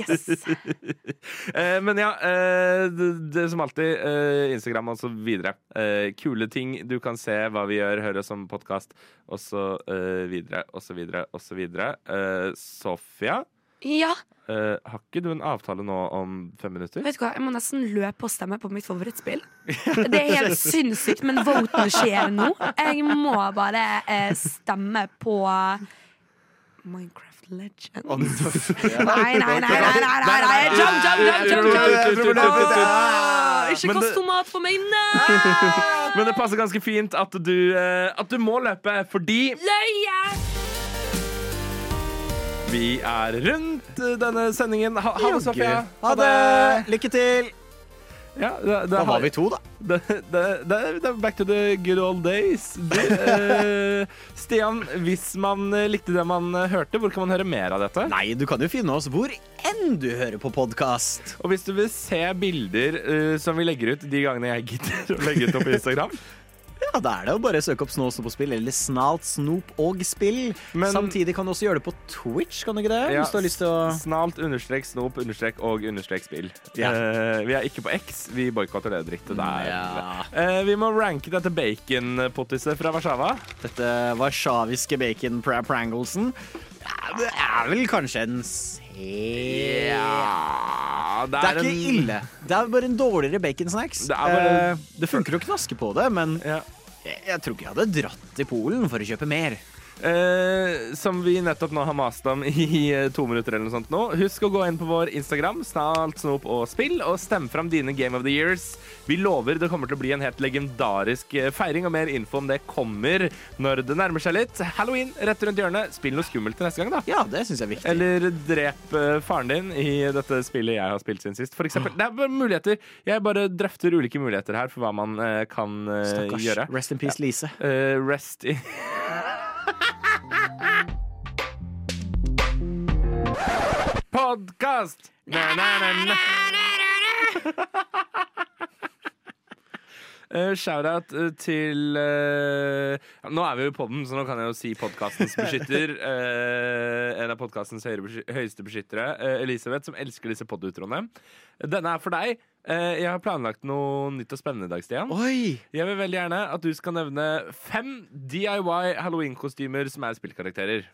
Yes. [LAUGHS] Eh, men ja, eh, det, det som alltid, eh, Instagram og så videre. Kule ting. Du kan se hva vi gjør, høre som podkast, og så videre, og så videre, og så videre. Sofia, Ja, Uh, har ikke du en avtale nå om fem minutter? vet du hva, jeg må nesten løpe og stemme på mitt favorittspill. Det er helt sinnssykt, men voten skjer nå. Jeg må bare uh, stemme på Minecraft Legends. [LAUGHS] Nei, nei, nei, nei, nei, nei, nei. Jump, jump, jump, jump, jump. Ah, Ikke Men det- kast tomat for meg, nei! [LAUGHS] Men det passer ganske fint at du, eh, at du må løpe, fordi Løye! vi er rundt denne sendingen. Ha, ha det, Sofia. Ha det! Lykke til! Ja, det, det, Da var vi to, da. [LAUGHS] det, er back to the good old days. Du, eh, Stian, hvis man eh, likte det man eh, hørte, hvor kan man høre mer av dette? Nei, du kan jo finne oss hvor enn du hører på podkast. Og hvis du vil se bilder uh, som vi legger ut de gangene jeg gidder å legge ut opp på Instagram, [LAUGHS] Ja, da er det jo bare å søke opp Snå, snop og spill, eller Snalt, snop og spill. Men- Samtidig kan du også gjøre det på Twitch, kan du ikke det? Ja, Hvis du har lyst til å Snalt, understrek, snop, understrek og understrek spill. Ja. Uh, vi er ikke på X. Vi boikotter det drittet der. Ja. Uh, vi må ranke dette baconpottiset fra Warszawa. Dette warszawiske bacon-pranglesen Det er vel kanskje en C Ja, Det er ikke en- ille. Det er bare en dårligere baconsnacks. Det er bare- Eh, det funker å knaske på det, men Ja. jeg, jeg tror ikke jeg hadde dratt til Polen for å kjøpe mer. Eh, som vi nettopp nå har mast om i eh, to minutter eller noe sånt nå. Husk å gå inn på vår Instagram, snart snop og spill, og stemme fram dine Game of the Years. Vi lover det kommer til å bli en helt legendarisk eh, feiring, og mer info om det kommer når det nærmer seg litt. Halloween rett rundt hjørnet. Spill noe skummelt til neste gang, da. Ja, det synes jeg er viktig. Eller drep eh, faren din i dette spillet jeg har spilt siden sist. For eksempel. Det er bare muligheter. Jeg bare drøfter ulike muligheter her for hva man eh, kan eh, Stakkars. gjøre. Rest in peace, Lise. Rest i [LAUGHS] Podkast! Uh, [LAUGHS] Shout-out eh, til uh, Nå er vi jo i podden, så nå kan jeg jo si podkastens beskytter. Uh, [LAUGHS] en av podkastens høyeste beskyttere, eh, Elisabeth, som elsker disse podutroene. Denne er for deg. Eh, jeg har planlagt noe nytt og spennende i dag, Stian. Oi! Jeg vil veldig gjerne at du skal nevne fem DIY halloween-kostymer som er spillkarakterer.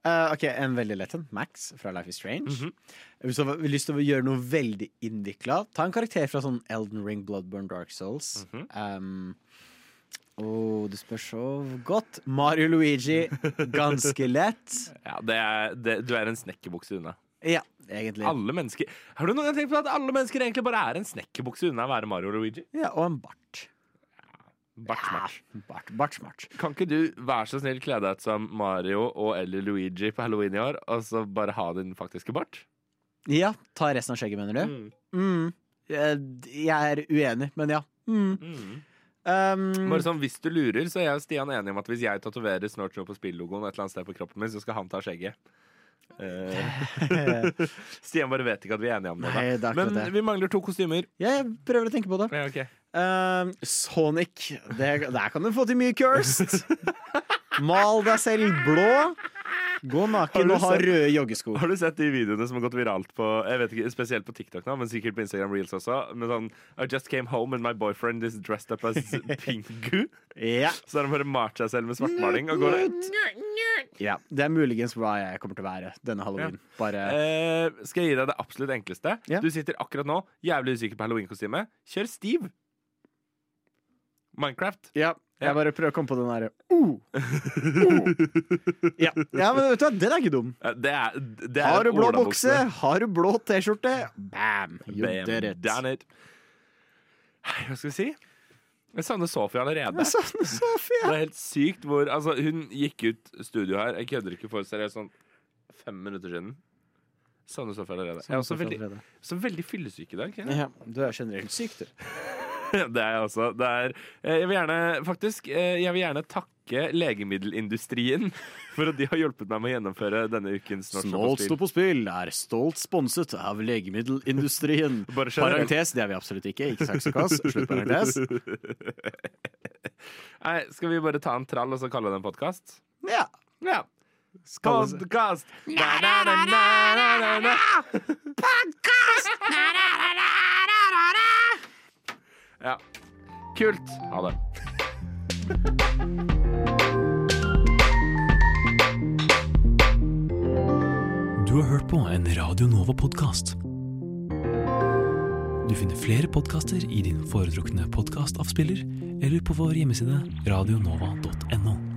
Eh, ok, En veldig lett en. Max fra Life is Strange. Hvis du har lyst til å gjøre noe veldig innvikla, ta en karakter fra sånn Elden Ring, Bloodburn, Dark Souls. um, oh, du spør så godt. Mario Luigi, ganske lett. [LAUGHS] Ja, det er, det, Du er en snekkerbukse unna. Ja, egentlig. Alle mennesker Har du noen gang tenkt på at alle mennesker egentlig bare er en snekkerbukse unna å være Mario og Luigi? Ja, Og en bart. Bartsmart. Kan ikke du være så snill kle deg ut som Mario og eller Luigi på halloween i år, og så bare ha din faktiske bart? Ja, ta resten av skjegget, mener du? Mm. Jeg, jeg er uenig, men ja. Mm. Mm. Um, Bare sånn, Hvis du lurer, så er jeg og Stian enige om at hvis jeg tatoverer Snort på spillogoen et eller annet sted på kroppen min, så skal han ta skjegget. Eh, [LAUGHS] Stian bare vet ikke at vi er enige om det. Nei, det er Men det. vi mangler to kostymer. jeg prøver å tenke på det. Ja, okay. uh, Sonic. Det, der kan du få til mye cursed. Mal deg selv blå. Gå naken og ha røde joggesko. Har du sett de videoene som har gått viralt på Jeg vet ikke, spesielt på TikTok nå, men sikkert på Instagram Reels også? Med sånn I just came home and my boyfriend is dressed up as [LAUGHS] Pingu. Ja. Så har de bare malt seg selv med svartmaling og går ut. ja. Det er muligens hva jeg kommer til å være denne halloween. Bare Eh, skal jeg gi deg det absolutt enkleste? Ja. Du sitter akkurat nå jævlig usikker på halloweenkostyme. Kjør Steve. Minecraft. Ja. Jeg bare prøver å komme på den derre uh. uh. [LAUGHS] ja. ja, men vet du hva, den er ikke dum. Det er, det er Har du blå bukse, har du blå T-skjorte, bam! You did it. it. Hva skal vi si? Jeg savner Sofie allerede. Sånn, Sofie. Det er helt sykt hvor Altså, hun gikk ut studio her. Jeg kødder ikke for seriøst sånn fem minutter siden. Savner Sofie allerede. Jeg er også veldig, så veldig fyllesyk i dag. Ja, du er generelt syk, du. [LAUGHS] [LAUGHS] Det er jeg også. Det er, eh, jeg vil gjerne faktisk eh, Jeg vil gjerne takke legemiddelindustrien [LAUGHS] for at de har hjulpet meg med å gjennomføre denne ukens Norsk Snålt Shop stå på spill er stolt sponset av legemiddelindustrien. [LAUGHS] Bare. Parentes, det er vi absolutt ikke. Ikke saks og kass. Slutt parentes. Nei, skal vi bare ta en trall og så kalle det en podkast? Ja. Ja. Podkast! Podkast! Ja. Kult. Ha det. Du har hørt på en Radio Nova-podkast. Du finner flere podkaster i din foretrukne podkastavspiller eller på vår hjemmeside radionova.no.